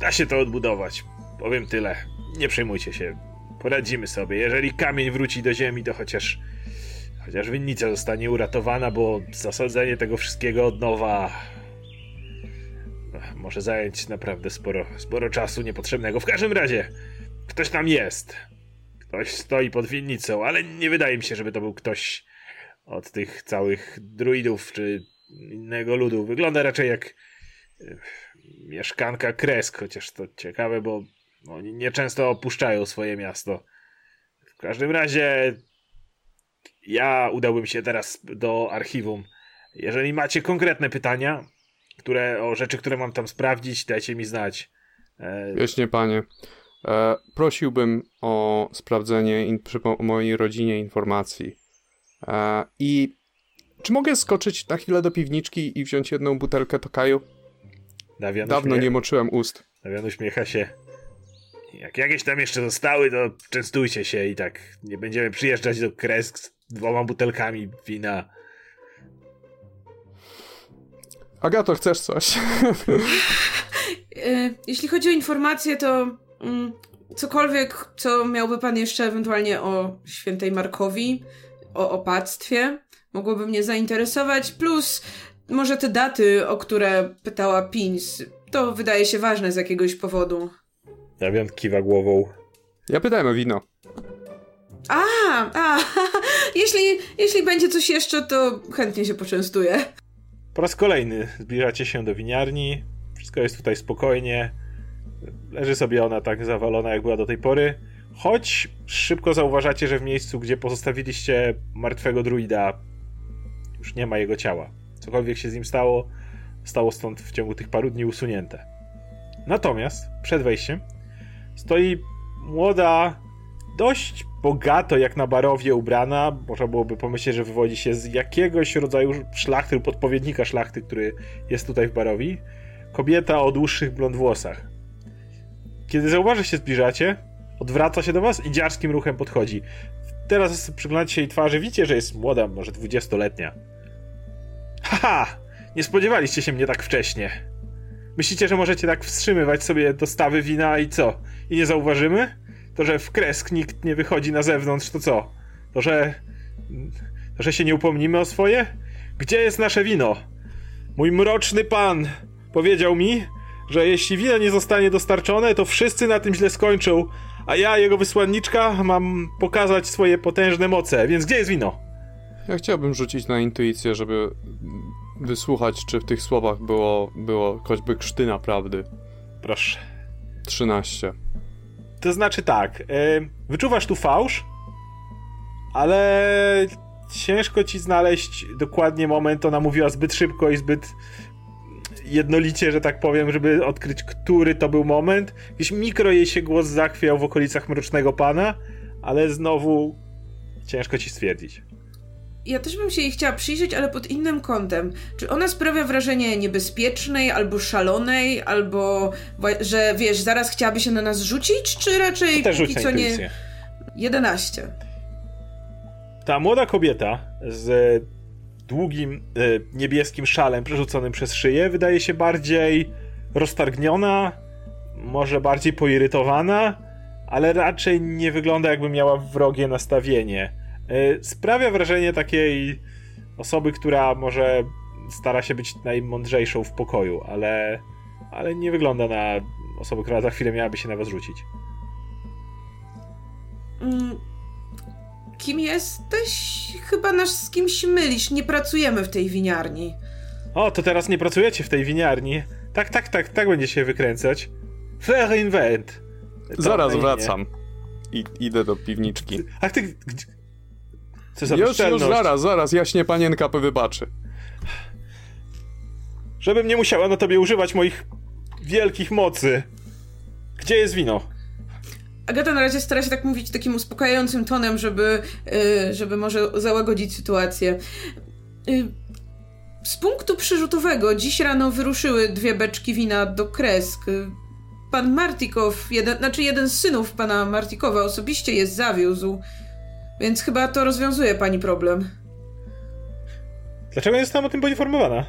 Da się to odbudować. Powiem tyle. Nie przejmujcie się. Poradzimy sobie. Jeżeli kamień wróci do ziemi, to chociaż. Chociaż winnica zostanie uratowana, bo zasadzenie tego wszystkiego od nowa może zająć naprawdę sporo, sporo czasu niepotrzebnego. W każdym razie, ktoś tam jest. Ktoś stoi pod winnicą, ale nie wydaje mi się, żeby to był ktoś od tych całych druidów czy innego ludu. Wygląda raczej jak mieszkanka Kresk, chociaż to ciekawe, bo oni nieczęsto opuszczają swoje miasto. W każdym razie ja udałbym się teraz do archiwum. Jeżeli macie konkretne pytania, które, o rzeczy, które mam tam sprawdzić, dajcie mi znać. E... Wiecznie, panie. E, prosiłbym o sprawdzenie in, przy mojej rodzinie informacji. E, I czy mogę skoczyć na chwilę do piwniczki i wziąć jedną butelkę tokaju? Dawian Dawno uśmiech... nie moczyłem ust. Dawian uśmiecha się. Jak jakieś tam jeszcze zostały, to częstujcie się i tak nie będziemy przyjeżdżać do Kresk z dwoma butelkami wina. Agato, chcesz coś? E, *laughs* jeśli chodzi o informacje, to mm, cokolwiek, co miałby pan jeszcze ewentualnie o świętej Markowi, o opactwie, mogłoby mnie zainteresować, plus może te daty, o które pytała Pins. To wydaje się ważne z jakiegoś powodu. Dawian kiwa głową. Ja pytałem o wino. A, a, *laughs* jeśli, jeśli będzie coś jeszcze, to chętnie się poczęstuję. Po raz kolejny zbliżacie się do winiarni. Wszystko jest tutaj spokojnie. Leży sobie ona tak zawalona, jak była do tej pory. Choć szybko zauważacie, że w miejscu, gdzie pozostawiliście martwego druida, już nie ma jego ciała. Cokolwiek się z nim stało, stało stąd w ciągu tych paru dni usunięte. Natomiast przed wejściem stoi młoda, dość bogato jak na barowie ubrana. Można byłoby pomyśleć, że wywodzi się z jakiegoś rodzaju szlachty lub odpowiednika szlachty, który jest tutaj w barowi. Kobieta o dłuższych blond włosach. Kiedy zauważy się zbliżacie, odwraca się do was i dziarskim ruchem podchodzi. Teraz przyglądacie się jej twarzy, widzicie, że jest młoda, może dwudziestoletnia. Haha! Nie spodziewaliście się mnie tak wcześnie. Myślicie, że możecie tak wstrzymywać sobie dostawy wina i co? I nie zauważymy? To, że w kresk nikt nie wychodzi na zewnątrz, to co? To, że... To, że się nie upomnimy o swoje? Gdzie jest nasze wino? Mój mroczny pan powiedział mi, że jeśli wino nie zostanie dostarczone, to wszyscy na tym źle skończą, a ja, jego wysłanniczka, mam pokazać swoje potężne moce, więc gdzie jest wino? Ja chciałbym rzucić na intuicję, żeby wysłuchać, czy w tych słowach było, było choćby krztyna prawdy. Proszę. 13. To znaczy tak, yy, wyczuwasz tu fałsz, ale ciężko ci znaleźć dokładnie moment. Ona mówiła zbyt szybko i zbyt jednolicie, że tak powiem, żeby odkryć, który to był moment. Jakiś mikro jej się głos zachwiał w okolicach Mrocznego Pana, ale znowu ciężko ci stwierdzić. Ja też bym się jej chciała przyjrzeć, ale pod innym kątem. Czy ona sprawia wrażenie niebezpiecznej, albo szalonej, albo że wiesz, zaraz chciałaby się na nas rzucić, czy raczej też póki co nie. 11. Ta młoda kobieta z długim e, niebieskim szalem przerzuconym przez szyję wydaje się bardziej roztargniona, może bardziej poirytowana, ale raczej nie wygląda jakby miała wrogie nastawienie. E, sprawia wrażenie takiej osoby, która może stara się być najmądrzejszą w pokoju, ale, ale nie wygląda na osobę, która za chwilę miałaby się na was rzucić. Mm, kim jesteś? Chyba nas z kimś mylisz. Nie pracujemy w tej winiarni. O, to teraz nie pracujecie w tej winiarni. Tak, tak, tak, tak będzie się wykręcać. Fair invent. Zaraz wracam. I idę do piwniczki. A ty... Co za już, już, zaraz, zaraz, jaśnie panienka wybaczy. Żebym nie musiała na tobie używać moich wielkich mocy. Gdzie jest wino? Agata na razie stara się tak mówić takim uspokajającym tonem, żeby, yy, żeby może załagodzić sytuację. Yy, z punktu przyrzutowego dziś rano wyruszyły dwie beczki wina do Kresk. Pan Martikow, jeden, znaczy jeden z synów pana Martikowa osobiście je zawiózł. Więc chyba to rozwiązuje pani problem. Dlaczego nie zostałam o tym poinformowana?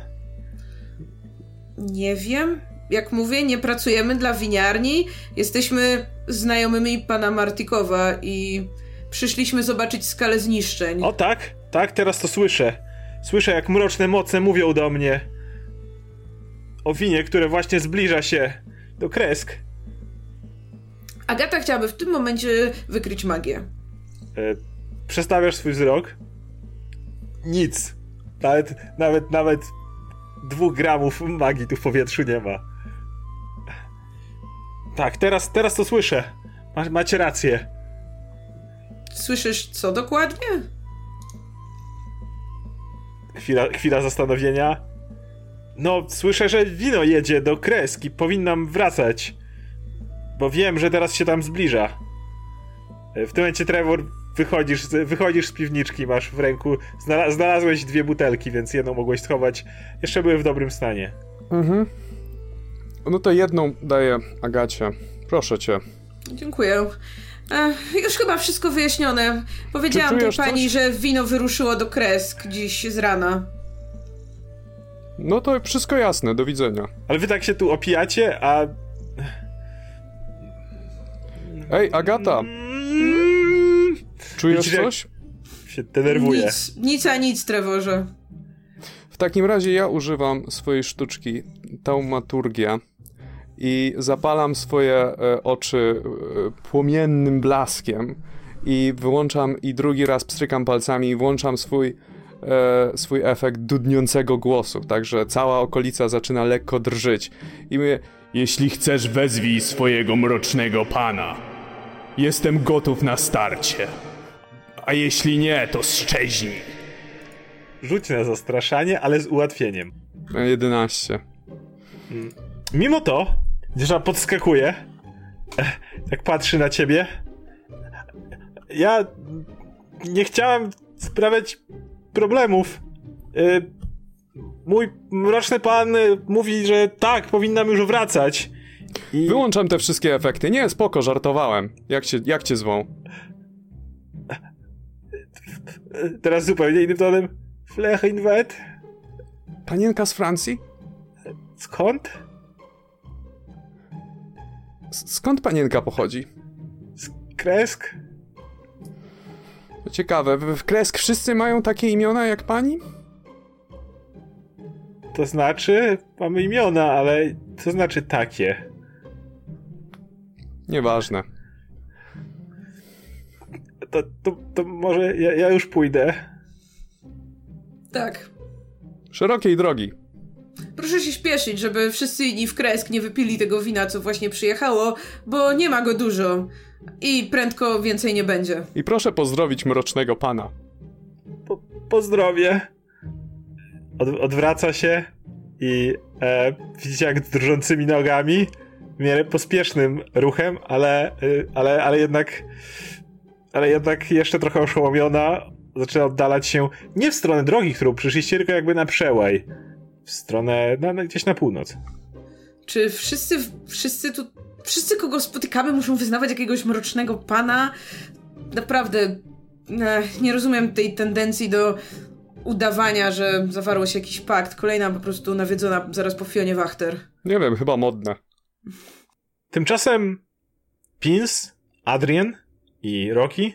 Nie wiem. Jak mówię, nie pracujemy dla winiarni. Jesteśmy znajomymi pana Martikowa i przyszliśmy zobaczyć skalę zniszczeń. O tak, tak, teraz to słyszę. Słyszę, jak mroczne moce mówią do mnie o winie, które właśnie zbliża się do kresk. Agata chciałaby w tym momencie wykryć magię. E, przestawiasz swój wzrok. Nic. Nawet, nawet, nawet dwóch gramów magii tu w powietrzu nie ma. Tak, teraz, teraz to słyszę. macie rację. Słyszysz co dokładnie? Chwila, chwila zastanowienia. No, słyszę, że wino jedzie do kreski. Powinnam wracać. Bo wiem, że teraz się tam zbliża. W tym momencie Trevor wychodzisz, wychodzisz z piwniczki, masz w ręku, znalazłeś dwie butelki, więc jedną mogłeś schować. Jeszcze były w dobrym stanie. Mhm. No to jedną daję Agacie. Proszę cię. Dziękuję. już chyba wszystko wyjaśnione. Powiedziałam tej pani, coś? że wino wyruszyło do Kresk dziś z rana. No to wszystko jasne, do widzenia. Ale wy tak się tu opijacie, a... Ej, Agata! Czujesz Wiecie, coś? Się denerwuje. Nic, nic a nic, Trevorze. W takim razie ja używam swojej sztuczki taumaturgia i zapalam swoje e, oczy e, płomiennym blaskiem i wyłączam i drugi raz pstrykam palcami i włączam swój e, swój efekt dudniącego głosu, także cała okolica zaczyna lekko drżyć. I mówię, Jeśli chcesz, wezwij swojego mrocznego pana. Jestem gotów na starcie. A jeśli nie, to szczeźnij. Rzuć na zastraszanie, ale z ułatwieniem. e, 11. Mimo to, dziewczyna podskakuje, tak patrzy na ciebie. Ja nie chciałem sprawiać problemów. Y, Mój mroczny pan y, mówi, że tak, powinnam już wracać. I Wyłączam te wszystkie efekty. Nie, spoko, żartowałem. Jak cię, jak cię zwą? Teraz zupełnie innym tonem. Flechinwet? Panienka z Francji? Skąd? S- Skąd panienka pochodzi? Kresk? To ciekawe, w Kresk wszyscy mają takie imiona jak pani? To znaczy, mamy imiona, ale to znaczy takie. Nieważne. To, to, to może ja, ja już pójdę. Tak. Szerokiej drogi. Proszę się śpieszyć, żeby wszyscy inni w kresk nie wypili tego wina, co właśnie przyjechało, bo nie ma go dużo. I prędko więcej nie będzie. I proszę pozdrowić mrocznego pana. Po, pozdrowie. Od, odwraca się i e, widzicie jak drżącymi nogami, w miarę pospiesznym ruchem, ale, y, ale, ale jednak ale jednak jeszcze trochę oszołomiona zaczyna oddalać się nie w stronę drogi, którą przyszliście, tylko jakby na przełaj. W stronę, na, na, gdzieś na północ. Czy wszyscy, wszyscy tu, wszyscy kogo spotykamy muszą wyznawać jakiegoś mrocznego pana? Naprawdę, e, nie rozumiem tej tendencji do udawania, że zawarło się jakiś pakt. Kolejna po prostu nawiedzona zaraz po Fionie Wachter. Nie wiem, chyba modne. Tymczasem Pins, Adrian i Rocky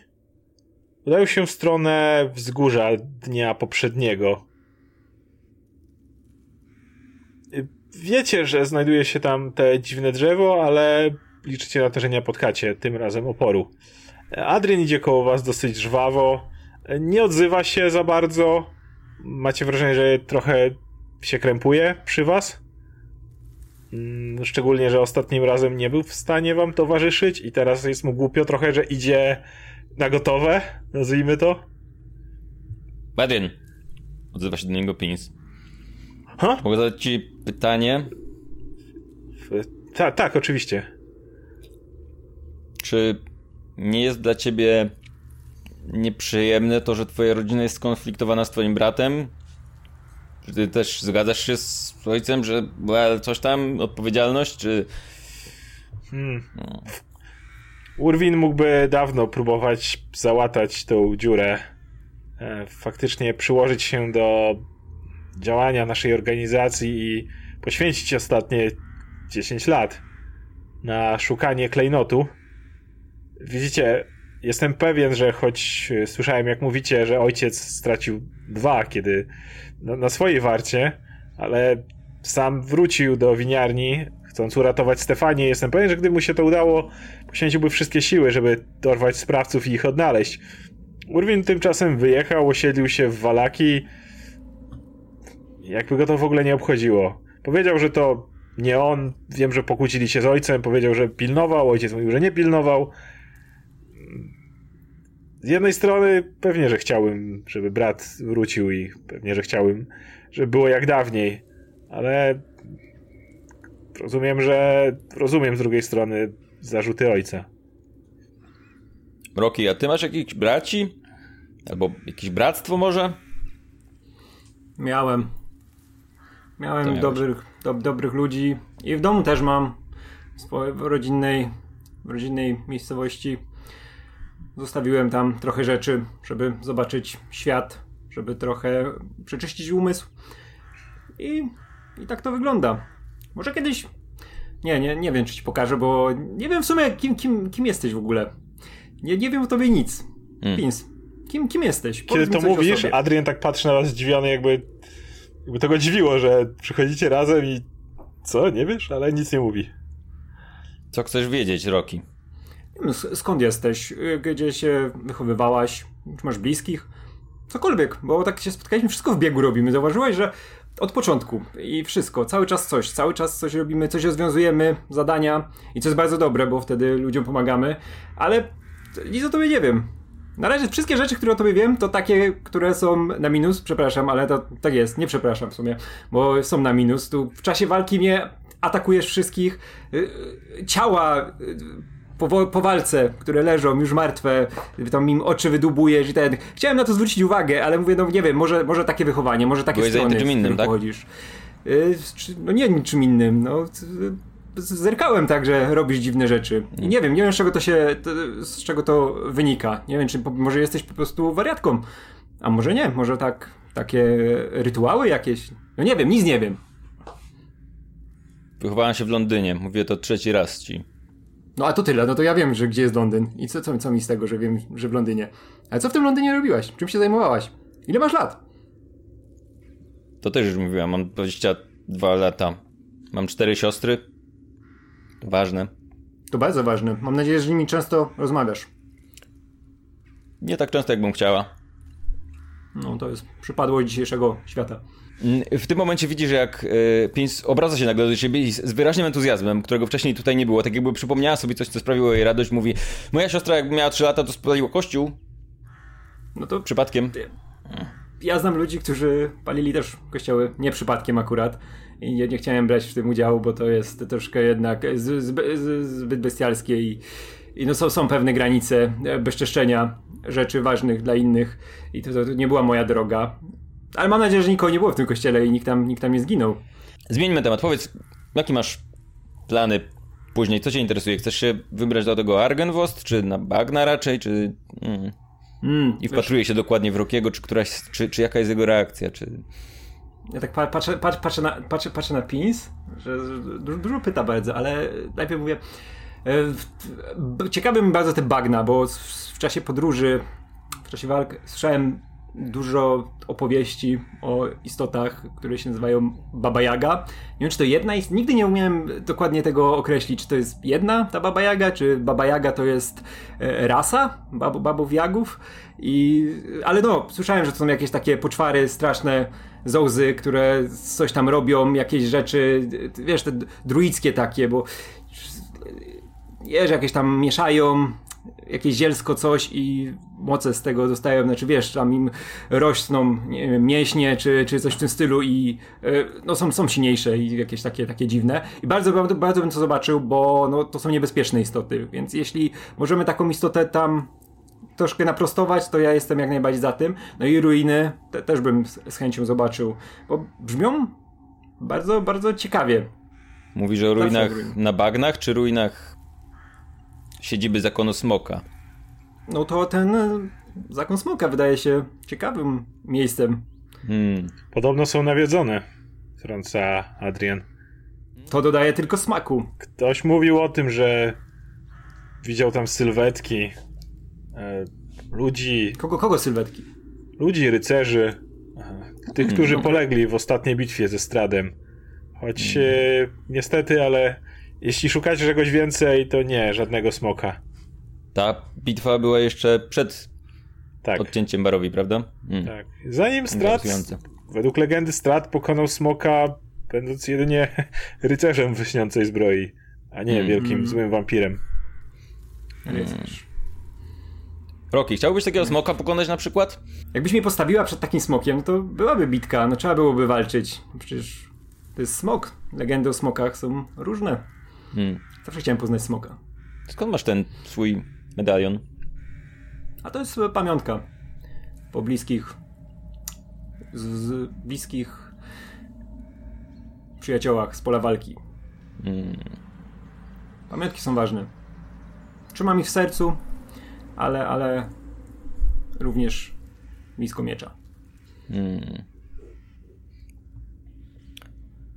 udają się w stronę wzgórza dnia poprzedniego. Wiecie, że znajduje się tam te dziwne drzewo, ale liczycie na to, że nie napotkacie tym razem oporu. Adrian idzie koło was dosyć żwawo, nie odzywa się za bardzo. Macie wrażenie, że trochę się krępuje przy was. Mm, Szczególnie, że ostatnim razem nie był w stanie wam towarzyszyć i teraz jest mu głupio trochę, że idzie na gotowe, nazwijmy to. Badyn. Odzywa się do niego Pins. Ha? Mogę zadać ci pytanie, Tak, tak, oczywiście. czy nie jest dla ciebie nieprzyjemne to, że twoja rodzina jest skonfliktowana z twoim bratem? Czy ty też zgadzasz się z ojcem, że well, coś tam, odpowiedzialność, czy... Hmm. Urwin mógłby dawno próbować załatać tą dziurę. E, Faktycznie przyłożyć się do działania naszej organizacji i poświęcić ostatnie 10 lat na szukanie klejnotu. Widzicie, jestem pewien, że choć e, słyszałem jak mówicie, że ojciec stracił dwa, kiedy na, na swojej warcie, ale sam wrócił do winiarni, chcąc uratować Stefanię. Jestem pewien, że gdyby mu się to udało, poświęciłby wszystkie siły, żeby dorwać sprawców i ich odnaleźć. Urwin tymczasem wyjechał, osiedlił się w Walaki. Jakby go to w ogóle nie obchodziło. Powiedział, że to nie on. Wiem, że pokłócili się z ojcem. Powiedział, że pilnował. Ojciec mówił, że nie pilnował. Z jednej strony pewnie, że chciałbym, żeby brat wrócił i pewnie, że chciałbym, żeby było jak dawniej, ale rozumiem, że rozumiem z drugiej strony zarzuty ojca. Rocky, a ty masz jakichś braci? Albo jakieś bractwo może? Miałem. Miałem dobrych, do, dobrych ludzi i w domu też mam. W swojej w rodzinnej, w rodzinnej miejscowości. Zostawiłem tam trochę rzeczy, żeby zobaczyć świat, żeby trochę przeczyścić umysł. I, i tak to wygląda. Może kiedyś. Nie, nie, nie wiem, czy ci pokażę, bo nie wiem w sumie, kim, kim, kim jesteś w ogóle. Nie, nie wiem o tobie nic. Mm. Pins, kim, kim jesteś? Kiedy Powiedz mi to mówisz. Adrian tak patrzy na was zdziwiony, jakby, jakby to go dziwiło, że przychodzicie razem i co, nie wiesz? Ale nic nie mówi. Co chcesz wiedzieć, Rocky? Skąd jesteś? Y, Gdzie się wychowywałaś? Czy masz bliskich? cokolwiek, bo tak się spotkaliśmy, wszystko w biegu robimy. Zauważyłeś, że od początku i wszystko, cały czas coś, cały czas coś robimy, coś rozwiązujemy, zadania i co jest bardzo dobre, bo wtedy ludziom pomagamy, ale nic o tobie nie wiem. Na razie wszystkie rzeczy, które o tobie wiem, to takie, które są na minus, przepraszam, ale to tak jest, nie przepraszam w sumie, bo są na minus. Tu w czasie walki mnie atakujesz wszystkich, y, y, ciała po, po walce, które leżą już martwe, tam im oczy wydubujesz i ten. Chciałem na to zwrócić uwagę, ale mówię, no nie wiem, może, może takie wychowanie, może takie Byłeś strony, czym innym, tak? pochodzisz. Y, No nie niczym innym, no. Zerkałem tak, że robisz dziwne rzeczy. I nie wiem, nie wiem z czego to się, to- z czego to wynika. Nie wiem, czy po, może jesteś po prostu wariatką. A może nie, może tak, takie rytuały jakieś. No nie wiem, nic nie wiem. Wychowałem się w Londynie, mówię to trzeci raz ci. No a to tyle, no to ja wiem, że gdzie jest Londyn. I co, co, co mi z tego, że wiem, że w Londynie. Ale co w tym Londynie robiłaś? Czym się zajmowałaś? Ile masz lat? To też już mówiłem, mam 22 lata. Mam cztery siostry. To ważne. To bardzo ważne. Mam nadzieję, że z nimi często rozmawiasz. Nie tak często, jakbym chciała. No to jest przypadłość dzisiejszego świata. W tym momencie widzisz, jak y, Pins obraca się nagle do ciebie i z, wyraźnym entuzjazmem, którego wcześniej tutaj nie było. Tak jakby przypomniała sobie coś, co sprawiło jej radość. Mówi, moja siostra jak miała 3 lata, to spaliła kościół. No to Przypadkiem. ja znam ludzi, którzy palili też kościoły, nie przypadkiem akurat. I nie, nie chciałem brać w tym udziału, bo to jest troszkę jednak z, zby- z, zbyt bestialskie i, i no są, są pewne granice e, bezczeszczenia rzeczy ważnych dla innych. I to, to, to nie była moja droga. Ale mam nadzieję, że nikogo nie było w tym kościele i nikt tam, nikt tam nie zginął. Zmieńmy temat. Powiedz, jakie masz plany później? Co cię interesuje? Chcesz się wybrać do tego Argenwost, czy na Bagna raczej, czy... Mm. Mm, I wpatruje się dokładnie w Rokiego, czy, któraś, czy, czy jaka jest jego reakcja, czy... Ja tak pa- patrzę, patrzę, patrzę, na, patrzę, patrzę na Pins, że dużo, dużo pyta bardzo, ale najpierw mówię. e, Ciekawe mi bardzo te bagna, bo w, w czasie podróży, w czasie walk słyszałem dużo opowieści o istotach, które się nazywają Baba Jaga. Nie wiem, czy to jedna ist- Nigdy nie umiałem dokładnie tego określić, czy to jest jedna ta Baba Jaga, czy Baba Jaga to jest e, rasa bab, babów jagów. I, ale no, słyszałem, że to są jakieś takie poczwary straszne zołzy, które coś tam robią, jakieś rzeczy, wiesz, te druickie takie, bo wiesz, jakieś tam mieszają jakieś zielsko coś i moce z tego dostają, znaczy wiesz, tam im rośną nie wiem, mięśnie czy, czy coś w tym stylu i e, no są, są silniejsze i jakieś takie, takie dziwne. I bardzo, bardzo, bardzo bym to zobaczył, bo no, to są niebezpieczne istoty, więc jeśli możemy taką istotę tam troszkę naprostować, to ja jestem jak najbardziej za tym. No i ruiny te, też bym z, z chęcią zobaczył, bo brzmią bardzo, bardzo ciekawie. Mówisz o ruinach ruin. na bagnach, czy ruinach siedziby zakonu Smoka? No to ten e, zakon smoka wydaje się ciekawym miejscem. Hmm. Podobno są nawiedzone, trąca Adrian. To dodaje tylko smaku. Ktoś mówił o tym, że widział tam sylwetki e, ludzi, Kogo, kogo sylwetki? ludzi, rycerzy, e, tych, którzy polegli w ostatniej bitwie ze Stradem. Choć e, niestety, ale jeśli szukacie czegoś więcej, to nie, żadnego smoka. Ta bitwa była jeszcze przed Tak, odcięciem Barowi, prawda? Hmm. tak. Zanim Interesujące. według legendy Strad pokonał smoka, będąc jedynie *laughs* rycerzem w lśniącej zbroi, a nie Mm. wielkim złym wampirem. Rycerz. Roki, chciałbyś takiego smoka pokonać na przykład? Jakbyś mnie postawiła przed takim smokiem, to byłaby bitka, no trzeba byłoby walczyć. Przecież to jest smok. Legendy o smokach są różne. Hmm. Zawsze chciałem poznać smoka. Skąd masz ten swój medalion? A to jest pamiątka po bliskich z, z bliskich przyjaciołach z pola walki. Hmm. Pamiątki są ważne. Trzymam ich w sercu, ale, ale również blisko miecza. Hmm.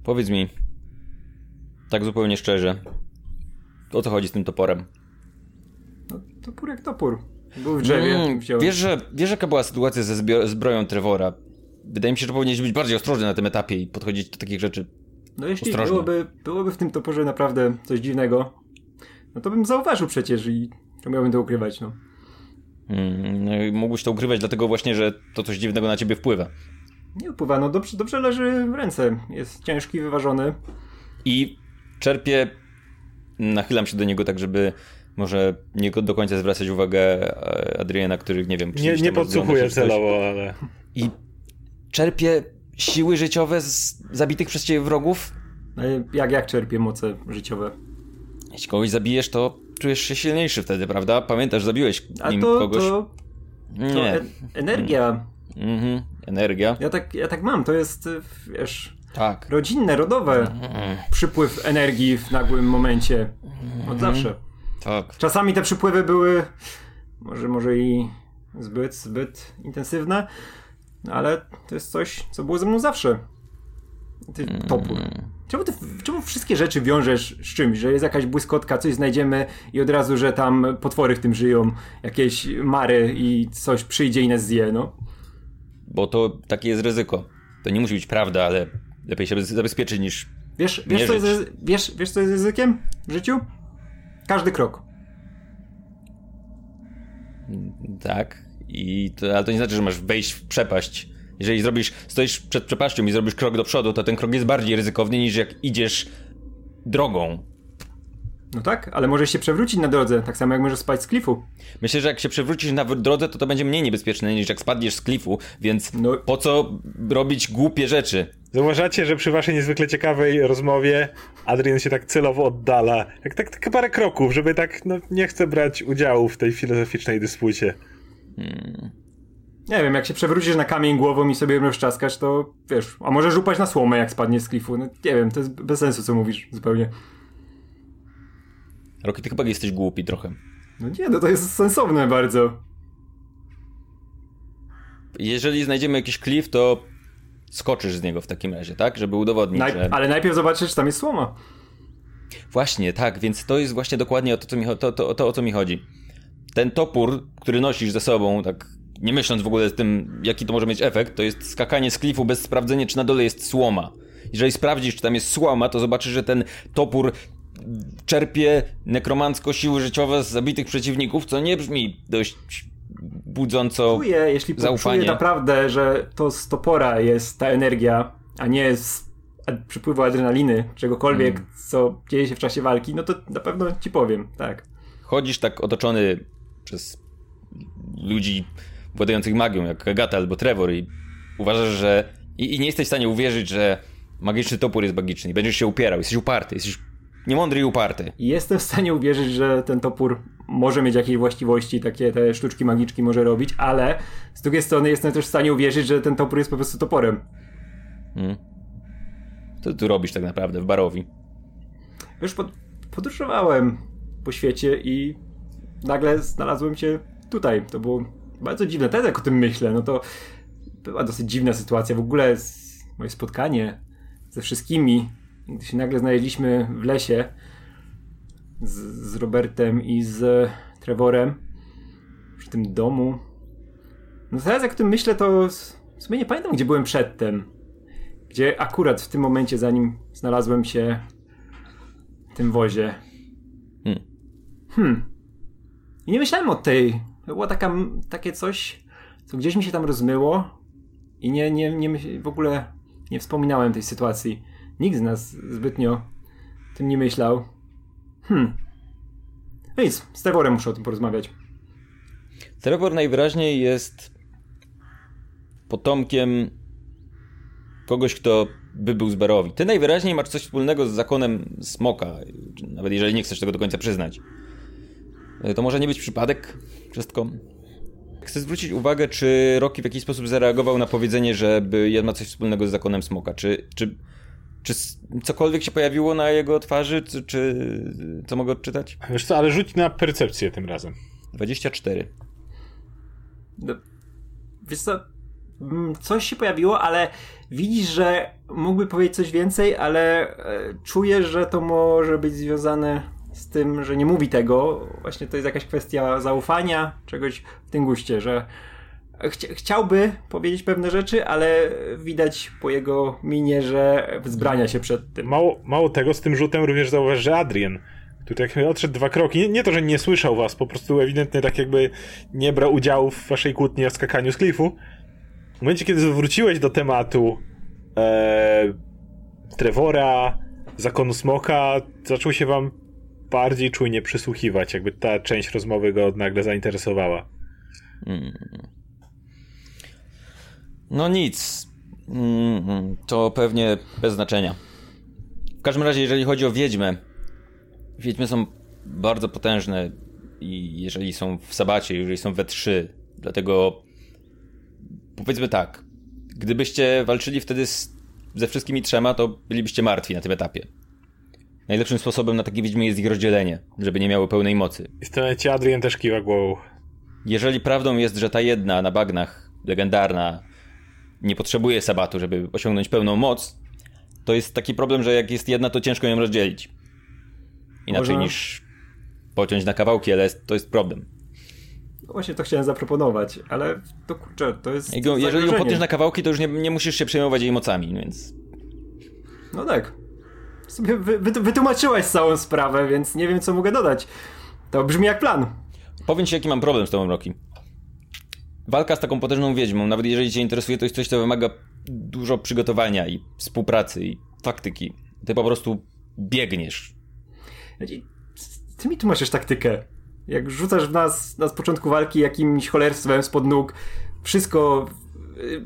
Powiedz mi, tak zupełnie szczerze, o co chodzi z tym toporem? No, topór jak topór. Był w drzewie. Mm, wiesz, że, wiesz, jaka była sytuacja ze zbroją Trevora? Wydaje mi się, że powinieneś być bardziej ostrożny na tym etapie i podchodzić do takich rzeczy. No jeśli ostrożnie. byłoby, byłoby w tym toporze naprawdę coś dziwnego, no to bym zauważył przecież i czemu miałbym to ukrywać, no. Mm, no i mógłbyś to ukrywać dlatego właśnie, że to coś dziwnego na ciebie wpływa. Nie wpływa, no dobrze, dobrze leży w ręce. Jest ciężki, wyważony. I czerpię, nachylam się do niego tak, żeby może nie do końca zwracać uwagę e, Adriana, który nie wiem, czy Nie, nie podsłuchuję celowo, ale... I czerpię siły życiowe z zabitych przez ciebie wrogów. No Jak, jak czerpie moce życiowe? Jeśli kogoś zabijesz, to czujesz się silniejszy wtedy, prawda? Pamiętasz, zabiłeś A nim to, kogoś. to, to Nie. en- energia. Mhm. Energia. Ja tak, ja tak mam, to jest, wiesz, Tak. rodzinne, rodowe Mhm. przypływ energii w nagłym momencie. Mhm. Od zawsze. Tak. Czasami te przypływy były może, może i zbyt, zbyt intensywne, ale to jest coś, co było ze mną zawsze. Ty Mm. topór. Czemu, ty, czemu wszystkie rzeczy wiążesz z czymś, że jest jakaś błyskotka, coś znajdziemy i od razu, że tam potwory w tym żyją, jakieś mary i coś przyjdzie i nas zje, no? Bo to takie jest ryzyko. To nie musi być prawda, ale lepiej się zabezpieczyć niż. Wiesz, wiesz, co jest, wiesz, wiesz, co jest ryzykiem w życiu? Każdy krok. Tak. I to, ale to nie znaczy, że masz wejść w przepaść. Jeżeli zrobisz, stoisz przed przepaścią i zrobisz krok do przodu, to ten krok jest bardziej ryzykowny niż jak idziesz drogą. No tak, ale możesz się przewrócić na drodze, tak samo jak możesz spać z klifu. Myślę, że jak się przewrócisz na drodze, to to będzie mniej niebezpieczne niż jak spadniesz z klifu, więc No. po co robić głupie rzeczy? Zauważacie, że przy waszej niezwykle ciekawej rozmowie Adrian się tak celowo oddala. Jak tak, tak parę kroków, żeby tak, no nie chce brać udziału w tej filozoficznej dyspucie. Nie wiem, jak się przewrócisz na kamień głową i sobie rozczaskasz, to wiesz, a możesz upaść na słomę, jak spadniesz z klifu. No nie wiem, to jest bez sensu, co mówisz, zupełnie. Roki, ty chyba jesteś głupi trochę. No nie, no to jest sensowne bardzo. Jeżeli znajdziemy jakiś klif, to skoczysz z niego w takim razie, tak? Żeby udowodnić, Naj- że... Ale najpierw zobaczysz, czy tam jest słoma. Właśnie, tak, więc to jest właśnie dokładnie o to, co mi, to, to, to, o co mi chodzi. Ten topór, który nosisz ze sobą, tak nie myśląc w ogóle z tym, jaki to może mieć efekt, to jest skakanie z klifu bez sprawdzenia, czy na dole jest słoma. Jeżeli sprawdzisz, czy tam jest słoma, to zobaczysz, że ten topór czerpie nekromancko siły życiowe z zabitych przeciwników, co nie brzmi dość budząco... Czuję, jeśli zaufanie. naprawdę, że to z topora jest ta energia, a nie z przypływu adrenaliny, czegokolwiek, Mm. co dzieje się w czasie walki, no to na pewno ci powiem, tak. Chodzisz tak otoczony przez ludzi władających magią, jak Agata albo Trevor i uważasz, że... I, I nie jesteś w stanie uwierzyć, że magiczny topór jest magiczny i będziesz się upierał, jesteś uparty, jesteś niemądry i uparty. Jestem w stanie uwierzyć, że ten topór może mieć jakieś właściwości, takie te sztuczki magiczki może robić, ale z drugiej strony jestem też w stanie uwierzyć, że ten topór jest po prostu toporem. Hmm. Co tu robisz tak naprawdę w barowi? Już pod, podróżowałem po świecie i nagle znalazłem się tutaj. To było bardzo dziwne. Teraz jak o tym myślę, no to była dosyć dziwna sytuacja. W ogóle moje spotkanie ze wszystkimi, się nagle znaleźliśmy w lesie z, z Robertem i z Trevorem przy tym domu. No teraz jak o tym myślę, to w sumie nie pamiętam, gdzie byłem przedtem. Gdzie akurat w tym momencie, zanim znalazłem się w tym wozie. Hmm. Hmm. I nie myślałem o tej. To było taka, takie coś, co gdzieś mi się tam rozmyło i nie, nie, nie w ogóle nie wspominałem tej sytuacji. Nikt z nas zbytnio tym nie myślał. Hmm. No nic, z Trevorem muszę o tym porozmawiać. Trevor najwyraźniej jest potomkiem kogoś, kto by był z Barowi. Ty najwyraźniej masz coś wspólnego z zakonem Smoka, nawet jeżeli nie chcesz tego do końca przyznać. E, To może nie być przypadek wszystko. Chcę zwrócić uwagę, czy Rocky w jakiś sposób zareagował na powiedzenie, że ma coś wspólnego z zakonem Smoka. Czy, czy, czy cokolwiek się pojawiło na jego twarzy, czy, czy co mogę odczytać? Wiesz co, ale rzuć na percepcję tym razem. 24. No, wiesz co, mm, coś się pojawiło, ale widzisz, że mógłby powiedzieć coś więcej, ale e, czujesz, że to może być związane z tym, że nie mówi tego. Właśnie to jest jakaś kwestia zaufania, czegoś w tym guście, że chcia, chciałby powiedzieć pewne rzeczy, ale widać po jego minie, że wzbrania się przed tym. Mało, mało tego, z tym rzutem również zauważ, że Adrian który tak odszedł dwa kroki. Nie, nie to, że nie słyszał was, po prostu ewidentnie tak jakby nie brał udziału w waszej kłótni o skakaniu z klifu. W momencie, kiedy wróciłeś do tematu e, Trevora, zakonu smoka, zaczął się wam bardziej czujnie przysłuchiwać, jakby ta część rozmowy go nagle zainteresowała. Mm. No nic. Mm, To pewnie bez znaczenia. W każdym razie, jeżeli chodzi o wiedźmę, wiedźmy są bardzo potężne i jeżeli są w sabacie, jeżeli są we trzy, dlatego powiedzmy tak, gdybyście walczyli wtedy z, ze wszystkimi trzema, to bylibyście martwi na tym etapie. Najlepszym sposobem na takie wiedźmy jest ich rozdzielenie, żeby nie miały pełnej mocy. I w tym momencie Adrian też kiwa głową. Jeżeli prawdą jest, że ta jedna na bagnach, legendarna, nie potrzebuje sabatu, żeby osiągnąć pełną moc, to jest taki problem, że jak jest jedna, to ciężko ją rozdzielić. Inaczej niż pociąć na kawałki, ale jest- to jest problem. No Właśnie to chciałem zaproponować, ale to kurczę, to jest. Jego, jeżeli ją potniesz na kawałki, to już nie, nie musisz się przejmować jej mocami, więc No tak. Sobie wy, wy, wytłumaczyłaś całą sprawę, więc nie wiem, co mogę dodać. To brzmi jak plan. powiem ci, jaki mam problem z tą Rocky. Walka z taką potężną wiedźmą, nawet jeżeli cię interesuje, to jest coś, co wymaga dużo przygotowania i współpracy i taktyki. Ty po prostu biegniesz. Znaczy, Ty mi tłumaczysz taktykę. Jak rzucasz w nas na początku walki jakimś cholerstwem spod nóg, wszystko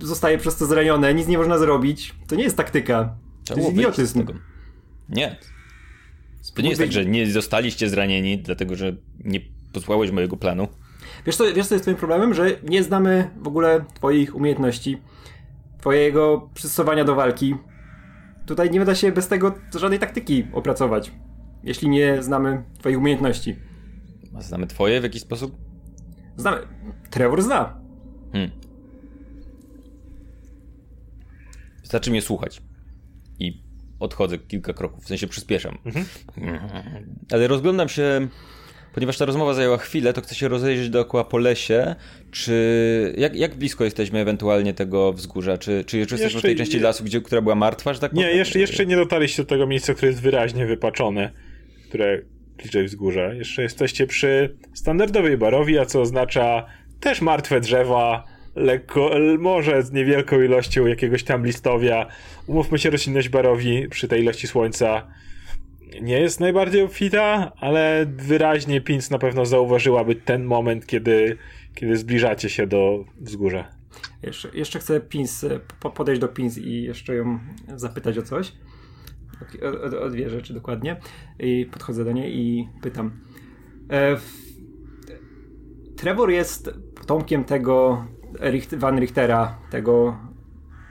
y, zostaje przez to zranione, nic nie można zrobić, to nie jest taktyka. Trzeba to jest idiotyzm. Nie. To nie jest tak, że nie zostaliście zranieni, dlatego że nie posłałeś mojego planu. Wiesz co, wiesz co jest twoim problemem? Że nie znamy w ogóle twoich umiejętności, twojego przystosowania do walki. Tutaj nie da się bez tego żadnej taktyki opracować, jeśli nie znamy twoich umiejętności. A znamy twoje w jakiś sposób? Znamy. Trevor zna. Hmm. Wystarczy mnie słuchać. I odchodzę kilka kroków, w sensie przyspieszam. Ale rozglądam się, ponieważ ta rozmowa zajęła chwilę, to chcę się rozejrzeć dookoła po lesie. Czy jak, jak blisko jesteśmy ewentualnie tego wzgórza? Czy, czy jeszcze jesteśmy w tej części lasu, gdzie, która była martwa, że tak Nie, powiem? jeszcze, jeszcze nie dotarliście do tego miejsca, które jest wyraźnie wypaczone, które bliżej wzgórza. Jeszcze jesteście przy standardowej barowi, a co oznacza też martwe drzewa, lekko, może z niewielką ilością jakiegoś tam listowia. Umówmy się, roślinność barowi przy tej ilości słońca nie jest najbardziej obfita, ale wyraźnie Pinc na pewno zauważyłaby ten moment, kiedy, kiedy zbliżacie się do wzgórza. Jeszcze, jeszcze chcę Pins, e, po, podejść do Pins i jeszcze ją zapytać o coś. O, o, o dwie rzeczy dokładnie. I podchodzę do niej i pytam. E, w, Trevor jest potomkiem tego Richt, Van Richtera, tego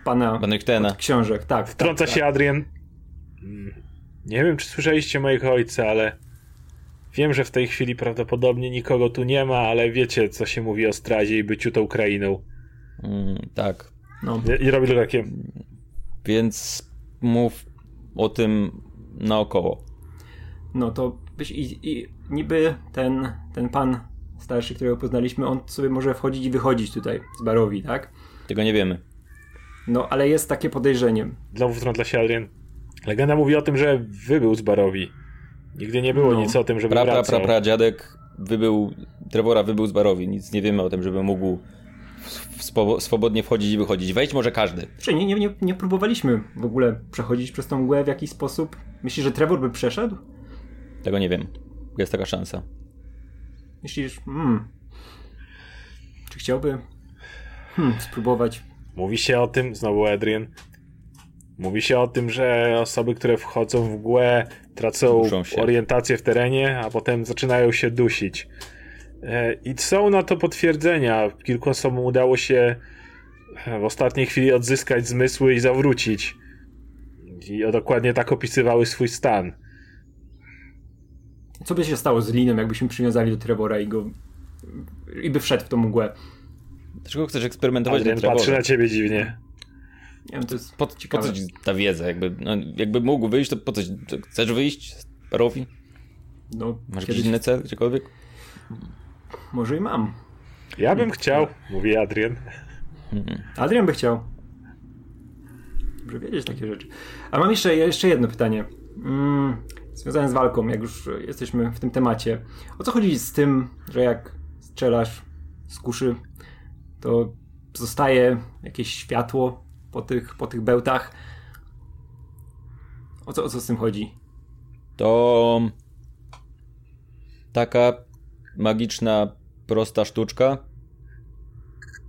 pana Van Richtena. od książek. Tak, Wtrąca tak, się Adrian. Nie wiem, czy słyszeliście mojego ojca, ale wiem, że w tej chwili prawdopodobnie nikogo tu nie ma, ale wiecie, co się mówi o stradzie i byciu tą krainą. Mm, tak. No. I- I robi to takie. Więc mów o tym naokoło. No to byś i, i niby ten, ten pan starszy, którego poznaliśmy, on sobie może wchodzić i wychodzić tutaj z barowi, tak? Tego nie wiemy. No, ale jest takie podejrzenie. Znowu wtrąca się Adrian. Legenda mówi o tym, że wybył z Barowi. Nigdy nie było No. nic o tym, żeby Pra, pra, pra, pra, dziadek wybył, Trevora wybył z barowi. Nic nie wiemy o tym, żeby mógł swobodnie wchodzić i wychodzić. Wejść może każdy. Czy nie, nie, nie, nie próbowaliśmy w ogóle przechodzić przez tą mgłę w jakiś sposób? Myślisz, że Trevor by przeszedł? Tego nie wiem. Jest taka szansa. Myślisz, hmm, czy chciałby hmm, spróbować? Mówi się o tym, znowu Adrian. Mówi się o tym, że osoby, które wchodzą w mgłę, tracą orientację w terenie, a potem zaczynają się dusić. E, I są na to potwierdzenia. Kilku osobom udało się e, w ostatniej chwili odzyskać zmysły i zawrócić. I dokładnie tak opisywały swój stan. Co by się stało z Linem, jakbyśmy przywiązali do Trevora i go i by wszedł w tą mgłę? Dlaczego chcesz eksperymentować Adrian do patrzy Trevora? na ciebie dziwnie. Nie wiem, to jest Po, po co ci ta wiedza? Jakby, no, jakby mógł wyjść, to po co? ci- to Chcesz wyjść z barowi? No, Masz kiedyś- jakiś inny cel, gdziekolwiek? Może i mam. Ja bym chciał, mówi Adrian. Adrian by chciał. Dobrze wiedzieć takie rzeczy. A mam jeszcze, jeszcze jedno pytanie. Mm, związane z walką, jak już jesteśmy w tym temacie. O co chodzi z tym, że jak strzelasz z kuszy, to zostaje jakieś światło po tych, po tych bełtach? O co, o co z tym chodzi? To taka magiczna, prosta sztuczka,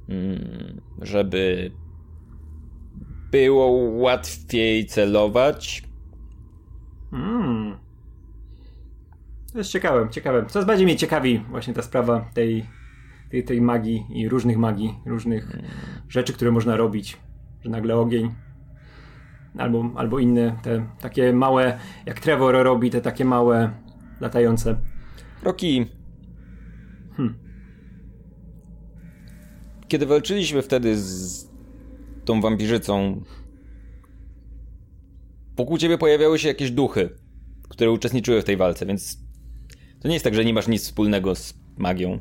mm, żeby było łatwiej celować. Mm. To jest ciekawe, ciekawe. Coraz bardziej mnie ciekawi właśnie ta sprawa tej, tej, tej magii i różnych magii, różnych rzeczy, które można robić. Że nagle ogień albo, albo inne, te takie małe, jak Trevor robi, te takie małe latające. Roki. Hmm. Kiedy walczyliśmy wtedy z tą wampirzycą, wokół ciebie pojawiały się jakieś duchy, które uczestniczyły w tej walce, więc to nie jest tak, że nie masz nic wspólnego z magią.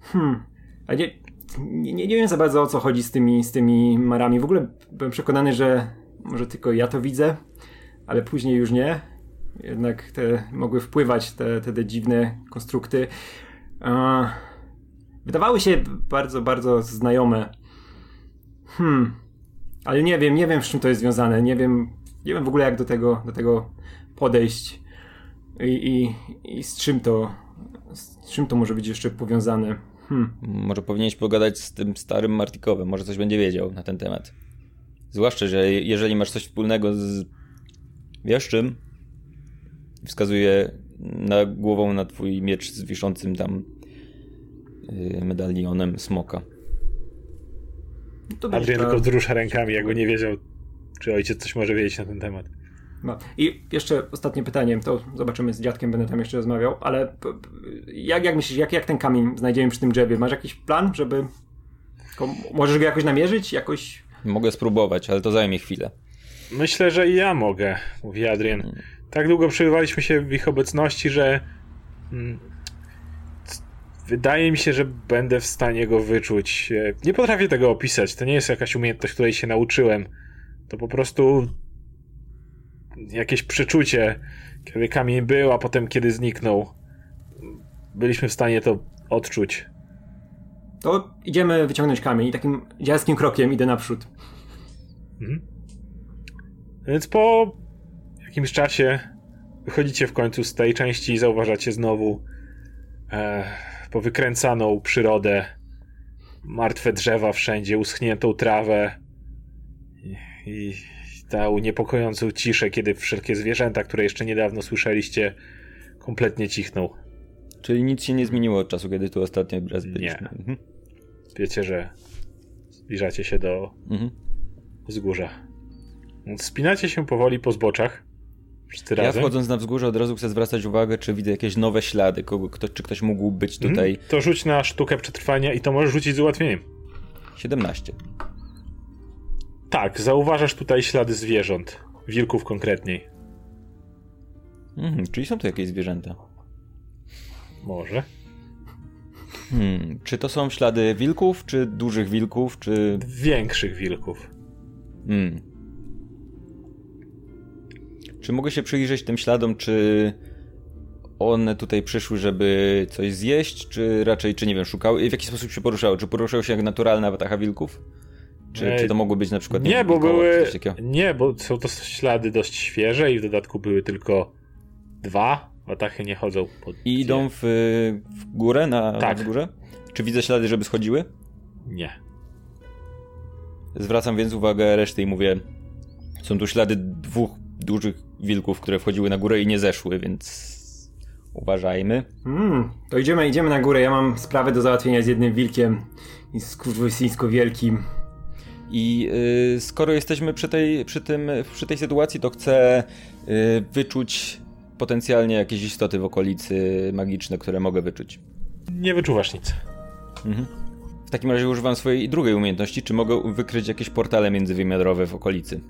Hmm. A nie, nie, nie wiem za bardzo o co chodzi z tymi, z tymi marami. W ogóle byłem przekonany, że może tylko ja to widzę, ale później już nie. Jednak te mogły wpływać te, te, te dziwne konstrukty. Wydawały się bardzo, bardzo znajome. Hmm. Ale nie wiem, nie wiem z czym to jest związane. Nie wiem, nie wiem w ogóle jak do tego, do tego podejść. I, i, i z czym to, z czym to może być jeszcze powiązane. Hmm. Może powinieneś pogadać z tym starym Martikowym, może coś będzie wiedział na ten temat. Zwłaszcza, że jeżeli masz coś wspólnego z wiesz czym, wskazuje na głową na twój miecz z wiszącym tam yy, medalionem smoka. To Adrian tylko wzrusza rękami, jakby nie wiedział, czy ojciec coś może wiedzieć na ten temat. No. I jeszcze ostatnie pytanie, to zobaczymy z dziadkiem, będę tam jeszcze rozmawiał, ale jak, jak myślisz, jak, jak ten kamień znajdziemy przy tym drzewie? Masz jakiś plan, żeby... Możesz go jakoś namierzyć? Jakoś... Mogę spróbować, ale to zajmie chwilę. Myślę, że i ja mogę, mówi Adrian. Tak długo przebywaliśmy się w ich obecności, że mm, wydaje mi się, że będę w stanie go wyczuć. E, Nie potrafię tego opisać. To nie jest jakaś umiejętność, której się nauczyłem. To po prostu jakieś przeczucie, kiedy kamień był, a potem kiedy zniknął. Byliśmy w stanie to odczuć. To idziemy wyciągnąć kamień i takim dziadskim krokiem idę naprzód. Mhm. Więc po jakimś czasie wychodzicie w końcu z tej części i zauważacie znowu e, powykręcaną przyrodę, martwe drzewa wszędzie, uschniętą trawę i, i tę niepokojącą ciszę, kiedy wszelkie zwierzęta, które jeszcze niedawno słyszeliście, kompletnie cichną. Czyli nic się nie zmieniło od czasu, kiedy tu ostatnio raz byliśmy. Mhm. Wiecie, że zbliżacie się do Mhm. wzgórza. Więc Wspinacie się powoli po zboczach. Wszyscy Ja razem. wchodząc na wzgórze od razu chcę zwracać uwagę, czy widzę jakieś nowe ślady, kogo, kto, czy ktoś mógł być tutaj. Mhm. To rzuć na sztukę przetrwania i to możesz rzucić z ułatwieniem. 17. Tak, zauważasz tutaj ślady zwierząt. Wilków konkretniej. Mhm, czyli są tu jakieś zwierzęta. Może. Hmm, czy to są ślady wilków, czy dużych wilków, czy... Większych wilków. Hmm. Czy mogę się przyjrzeć tym śladom, czy one tutaj przyszły, żeby coś zjeść, czy raczej, czy nie wiem, szukały, w jaki sposób się poruszały? Czy poruszały się jak naturalna watacha wilków? Czy, czy to mogły być na przykład... Nie, wiem, bo były. Nie, bo są to ślady dość świeże i w dodatku były tylko dwa. Watachy nie chodzą po. I idą w, w górę, na, Tak. na wzgórze? Czy widzę ślady, żeby schodziły? Nie. Zwracam więc uwagę reszty i mówię, są tu ślady dwóch dużych wilków, które wchodziły na górę i nie zeszły, więc uważajmy. Hmm, to idziemy, idziemy na górę. Ja mam sprawę do załatwienia z jednym wilkiem i skurwysyńsko wielkim. I y, skoro jesteśmy przy tej, przy, tym, przy tej sytuacji, to chcę y, wyczuć potencjalnie jakieś istoty w okolicy magiczne, które mogę wyczuć. Nie wyczuwasz nic. Mhm. W takim razie używam swojej drugiej umiejętności, czy mogę wykryć jakieś portale międzywymiarowe w okolicy.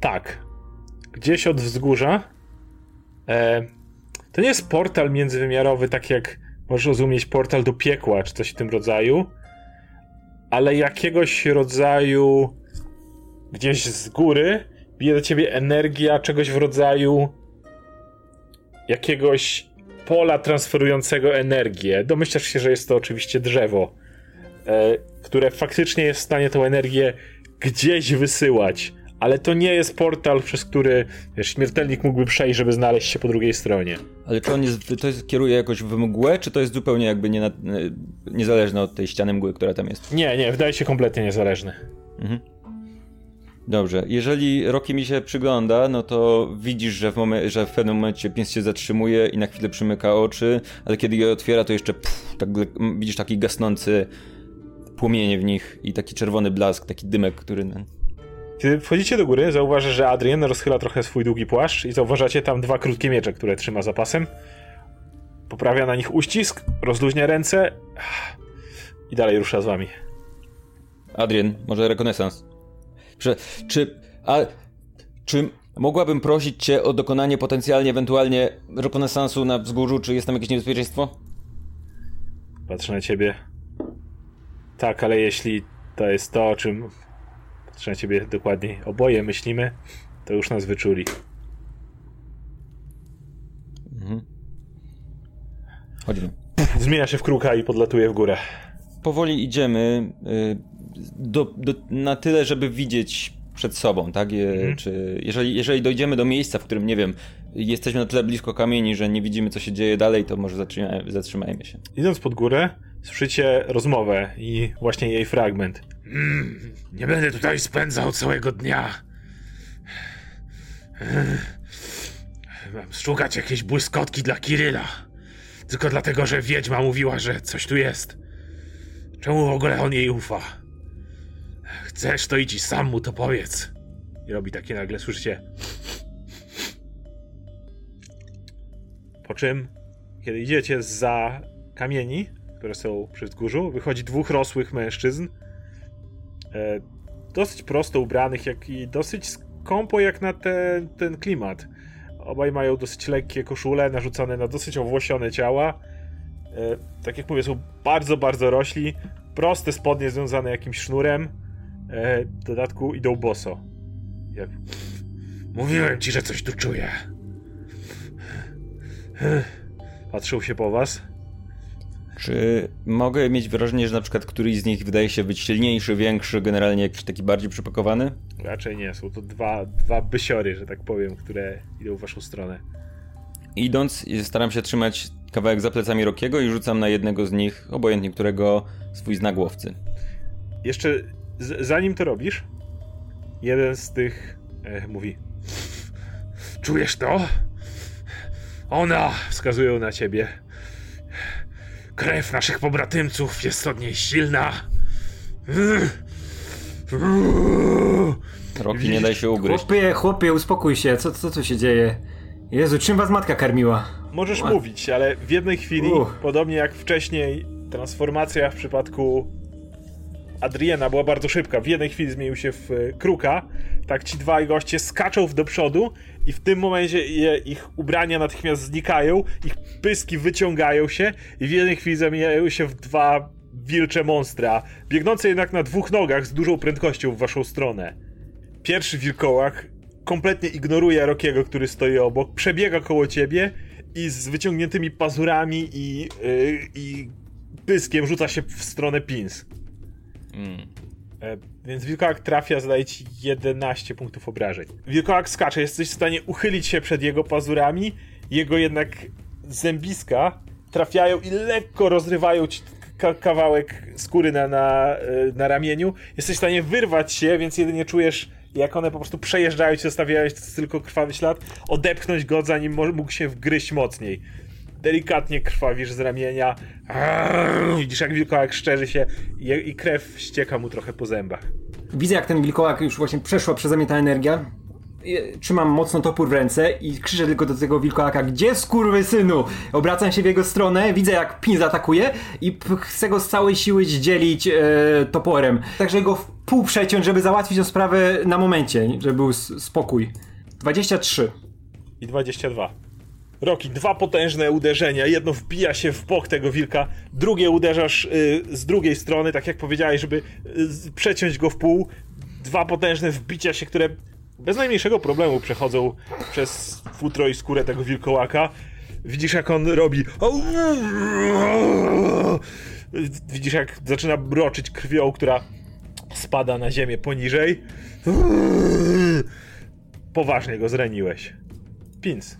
Tak. Gdzieś od wzgórza. E, to nie jest portal międzywymiarowy, tak jak możesz rozumieć portal do piekła, czy coś w tym rodzaju, ale jakiegoś rodzaju gdzieś z góry bije do ciebie energia czegoś w rodzaju jakiegoś pola transferującego energię. Domyślasz się, że jest to oczywiście drzewo, e, które faktycznie jest w stanie tą energię gdzieś wysyłać, ale to nie jest portal, przez który wiesz, śmiertelnik mógłby przejść, żeby znaleźć się po drugiej stronie. Ale on jest, to jest, kieruje jakoś w mgłę, czy to jest zupełnie jakby nie na, niezależne od tej ściany mgły, która tam jest? Nie, nie, wydaje się kompletnie niezależny. Mhm. Dobrze, jeżeli Rocky mi się przygląda, no to widzisz, że w, momen- że w pewnym momencie pies się zatrzymuje i na chwilę przymyka oczy, ale kiedy je otwiera, to jeszcze pff, tak, widzisz taki gasnący płomienie w nich i taki czerwony blask, taki dymek, który... Kiedy wchodzicie do góry, zauważysz, że Adrian rozchyla trochę swój długi płaszcz i zauważacie tam dwa krótkie miecze, które trzyma za pasem. Poprawia na nich uścisk, rozluźnia ręce i dalej rusza z wami. Adrian, może rekonesans? Czy, czy, a, czy mogłabym prosić cię o dokonanie potencjalnie, ewentualnie rekonesansu na wzgórzu, czy jest tam jakieś niebezpieczeństwo? Patrzę na ciebie. Tak, ale jeśli to jest to, o czym patrzę na ciebie dokładniej, oboje myślimy, to już nas wyczuli. Mhm. Chodźmy. Zmienia się w kruka i podlatuje w górę. Powoli idziemy y, do, do, na tyle, żeby widzieć przed sobą, tak? Je, mhm. Czy jeżeli, jeżeli dojdziemy do miejsca, w którym, nie wiem, jesteśmy na tyle blisko kamieni, że nie widzimy, co się dzieje dalej, to może zatrzymajmy, zatrzymajmy się. Idąc pod górę, słyszycie rozmowę i właśnie jej fragment. Mm, nie będę tutaj spędzał całego dnia. Mam szukać jakiejś błyskotki dla Kiryla. Tylko dlatego, że wiedźma mówiła, że coś tu jest. Czemu w ogóle on jej ufa? Chcesz, to idź i sam mu to powiedz. I robi takie nagle, słyszycie? Po czym, kiedy idziecie za kamieni, które są przy wzgórzu, wychodzi dwóch rosłych mężczyzn, dosyć prosto ubranych, jak i dosyć skąpo jak na ten, ten klimat. Obaj mają dosyć lekkie koszule, narzucone na dosyć owłosione ciała. E, tak jak mówię, są bardzo, bardzo rośli. Proste spodnie związane jakimś sznurem. E, w dodatku idą boso. Jak... Mówiłem ci, że coś tu czuję. Patrzą się po was. Czy mogę mieć wrażenie, że na przykład któryś z nich wydaje się być silniejszy, większy, generalnie jakiś taki bardziej przypakowany? Raczej nie, są to dwa, dwa bysiory, że tak powiem, które idą w waszą stronę. Idąc, staram się trzymać kawałek za plecami Rokiego i rzucam na jednego z nich, obojętnie którego, swój znak łowcy. Jeszcze z, zanim to robisz, jeden z tych e, mówi: Czujesz to? Ona! Wskazują na ciebie. Krew naszych pobratymców jest od niej silna. Roki, nie daj się ugryźć. Chłopie, chłopie, uspokój się, co, co tu się dzieje? Jezu, czym was matka karmiła? Możesz mówić, ale w jednej chwili, Uch. podobnie jak wcześniej, transformacja w przypadku Adriana była bardzo szybka. W jednej chwili zmienił się w e, kruka. Tak ci dwaj goście skaczą do przodu i w tym momencie je, ich ubrania natychmiast znikają, ich pyski wyciągają się i w jednej chwili zamieniają się w dwa wilcze monstra, biegnące jednak na dwóch nogach z dużą prędkością w waszą stronę. Pierwszy wilkołak kompletnie ignoruje Rokiego, który stoi obok, przebiega koło ciebie i z wyciągniętymi pazurami i, yy, i pyskiem rzuca się w stronę Pins. Mm. E, więc wilkołak trafia, zadaje ci 11 punktów obrażeń. Wilkołak skacze, jesteś w stanie uchylić się przed jego pazurami, jego jednak zębiska trafiają i lekko rozrywają ci kawałek skóry na, na, e, na ramieniu. Jesteś w stanie wyrwać się, więc jedynie czujesz jak one po prostu przejeżdżają cię, zostawiając tylko krwawy ślad, odepchnąć go, zanim mógł się wgryźć mocniej delikatnie krwawisz z ramienia. Widzisz, jak wilkołak szczerzy się i, krew ścieka mu trochę po zębach. Widzę, jak ten wilkołak już właśnie przeszła przeze mnie ta energia. Trzymam mocno topór w ręce i krzyczę tylko do tego wilkołaka, gdzie skurwy synu? Obracam się w jego stronę, widzę jak Pin zaatakuje i chcę go z całej siły zdzielić e, toporem. Także go w pół przeciąć, żeby załatwić tę sprawę na momencie, żeby był spokój. 23. I 22. Roki, dwa potężne uderzenia. Jedno wbija się w bok tego wilka, drugie uderzasz y, z drugiej strony, tak jak powiedziałeś, żeby y, przeciąć go w pół. Dwa potężne wbicia się, które bez najmniejszego problemu przechodzą przez futro i skórę tego wilkołaka. Widzisz, jak on robi. Widzisz, jak zaczyna broczyć krwią, która spada na ziemię poniżej. Poważnie go zraniłeś. Pins.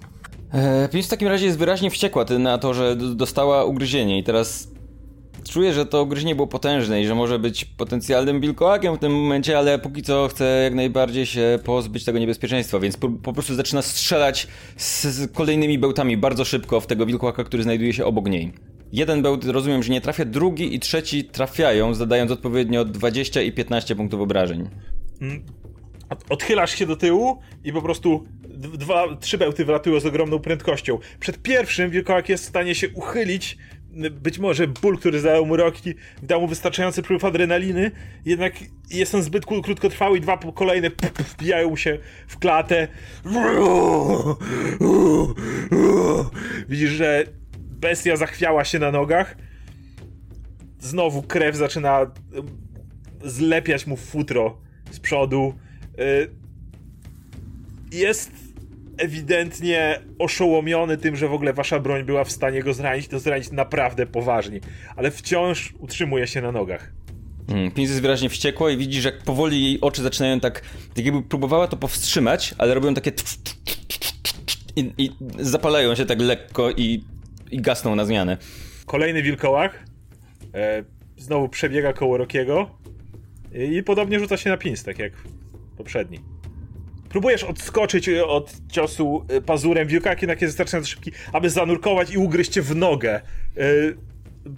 E, Pins w takim razie jest wyraźnie wściekła na to, że dostała ugryzienie i teraz czuję, że to ugryzienie było potężne i że może być potencjalnym wilkołakiem w tym momencie, ale póki co chce jak najbardziej się pozbyć tego niebezpieczeństwa, więc po, po prostu zaczyna strzelać z, z kolejnymi bełtami bardzo szybko w tego wilkołaka, który znajduje się obok niej. Jeden bełt rozumiem, że nie trafia, drugi i trzeci trafiają, zadając odpowiednio 20 i 15 punktów obrażeń. Od- Odchylasz się do tyłu i po prostu dwa, trzy bełty wlatują z ogromną prędkością. Przed pierwszym wilkołak jest w stanie się uchylić. Być może ból, który zadał mu roki, dał mu wystarczający wpływ adrenaliny, jednak jest on zbyt krót- krótkotrwały i dwa kolejne wbijają mu się w klatę. Widzisz, że bestia zachwiała się na nogach. Znowu krew zaczyna zlepiać mu futro z przodu. Y, Jest ewidentnie oszołomiony tym, że w ogóle wasza broń była w stanie go zranić, to zranić naprawdę poważnie, ale wciąż utrzymuje się na nogach. Mm, Pins jest wyraźnie wściekła i widzisz, jak powoli jej oczy zaczynają tak, tak jakby próbowała to powstrzymać, ale robią takie tf, tf, tf, tf, tf, i, i zapalają się tak lekko i, i gasną na zmianę. Kolejny wilkołak e, znowu przebiega koło Rokiego i podobnie rzuca się na pins, tak jak poprzedni. Próbujesz odskoczyć e, od ciosu e, pazurem, wilkołak jednak jest wystarczająco szybki, aby zanurkować i ugryźć cię w nogę. E,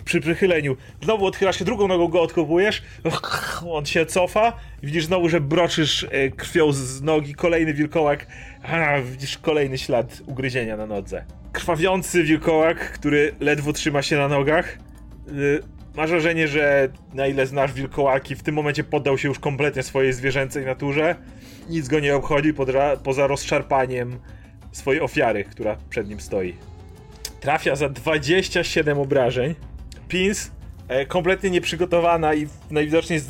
przy przychyleniu. Znowu odchylasz się, drugą nogą go odkopujesz, on się cofa widzisz znowu, że broczysz krwią z nogi, kolejny wilkołak, a, widzisz kolejny ślad ugryzienia na nodze. Krwawiący wilkołak, który ledwo trzyma się na nogach. Y, Masz wrażenie, że na ile znasz wilkołaki, w tym momencie poddał się już kompletnie swojej zwierzęcej naturze. Nic go nie obchodzi poza rozszarpaniem swojej ofiary, która przed nim stoi. Trafia za 27 obrażeń. Pins, e, kompletnie nieprzygotowana i najwidoczniej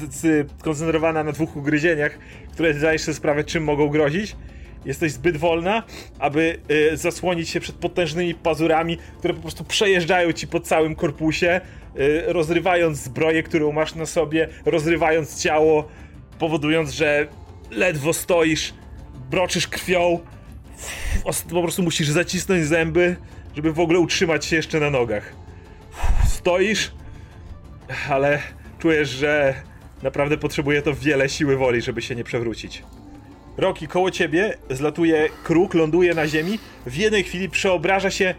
skoncentrowana na dwóch ugryzieniach, które zdajesz sobie sprawę, czym mogą grozić. Jesteś zbyt wolna, aby e, zasłonić się przed potężnymi pazurami, które po prostu przejeżdżają ci po całym korpusie, e, rozrywając zbroję, którą masz na sobie, rozrywając ciało, powodując, że ledwo stoisz, broczysz krwią, po prostu musisz zacisnąć zęby, żeby w ogóle utrzymać się jeszcze na nogach. Stoisz, ale czujesz, że naprawdę potrzebuje to wiele siły woli, żeby się nie przewrócić. Roki, koło ciebie zlatuje kruk, ląduje na ziemi, w jednej chwili przeobraża się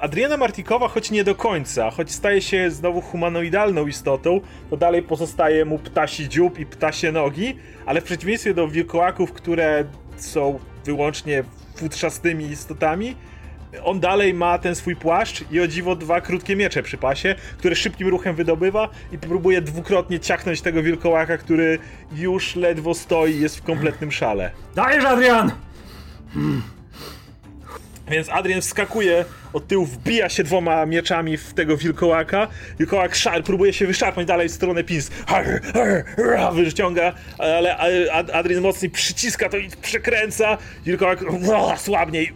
Adriana Martikowa, choć nie do końca, choć staje się znowu humanoidalną istotą, to dalej pozostaje mu ptasi dziób i ptasie nogi, ale w przeciwieństwie do wilkołaków, które są wyłącznie futrzastymi istotami, on dalej ma ten swój płaszcz i o dziwo dwa krótkie miecze przy pasie, które szybkim ruchem wydobywa i próbuje dwukrotnie ciachnąć tego wilkołaka, który już ledwo stoi jest w kompletnym szale. Dajesz, Adrian! Więc Adrian wskakuje od tyłu, wbija się dwoma mieczami w tego wilkołaka. Wilkołak szar, próbuje się wyszarpnąć dalej w stronę Pins. Har, Wyciąga, ale Ad- Adrian mocniej przyciska to i przekręca. Wilkołak ua, słabniej.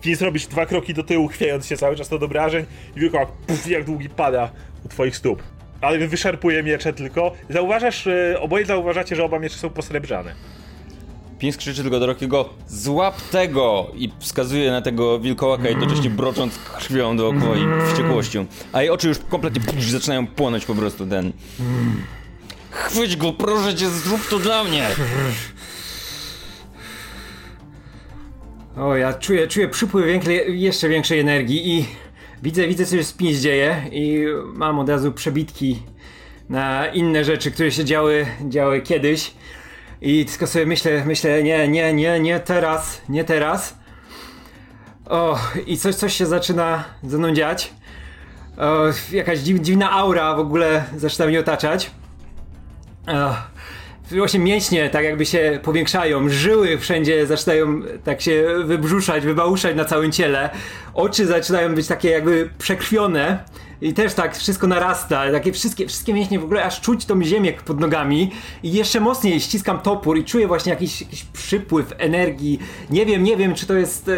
Pins robisz dwa kroki do tyłu, chwiejąc się cały czas od obrażeń. I wilkołak puf, jak długi pada u twoich stóp. Adrian wyszarpuje miecze tylko. Zauważasz, e, oboje zauważacie, że oba miecze są posrebrzane. Pins krzyczy tylko do Rockiego Złap tego! I wskazuje na tego wilkołaka jednocześnie brocząc krwią dookoła i wściekłością. A jej oczy już kompletnie pff, zaczynają płonąć po prostu ten. Chwyć go, proszę cię, zrób to dla mnie! O, ja czuję, czuję przypływ jeszcze większej energii i widzę, widzę co się z dzieje i mam od razu przebitki na inne rzeczy, które się działy, działy kiedyś i tylko sobie myślę, myślę, nie, nie, nie, nie teraz, nie teraz. O, i coś, coś się zaczyna ze mną dziać. O, jakaś dziw, dziwna aura w ogóle zaczyna mnie otaczać. O, właśnie mięśnie tak jakby się powiększają, żyły wszędzie zaczynają tak się wybrzuszać, wybałuszać na całym ciele, oczy zaczynają być takie jakby przekrwione i też tak wszystko narasta, takie wszystkie, wszystkie mięśnie w ogóle, aż czuć tą ziemię pod nogami i jeszcze mocniej ściskam topór i czuję właśnie jakiś, jakiś przypływ energii. Nie wiem, nie wiem, czy to jest e,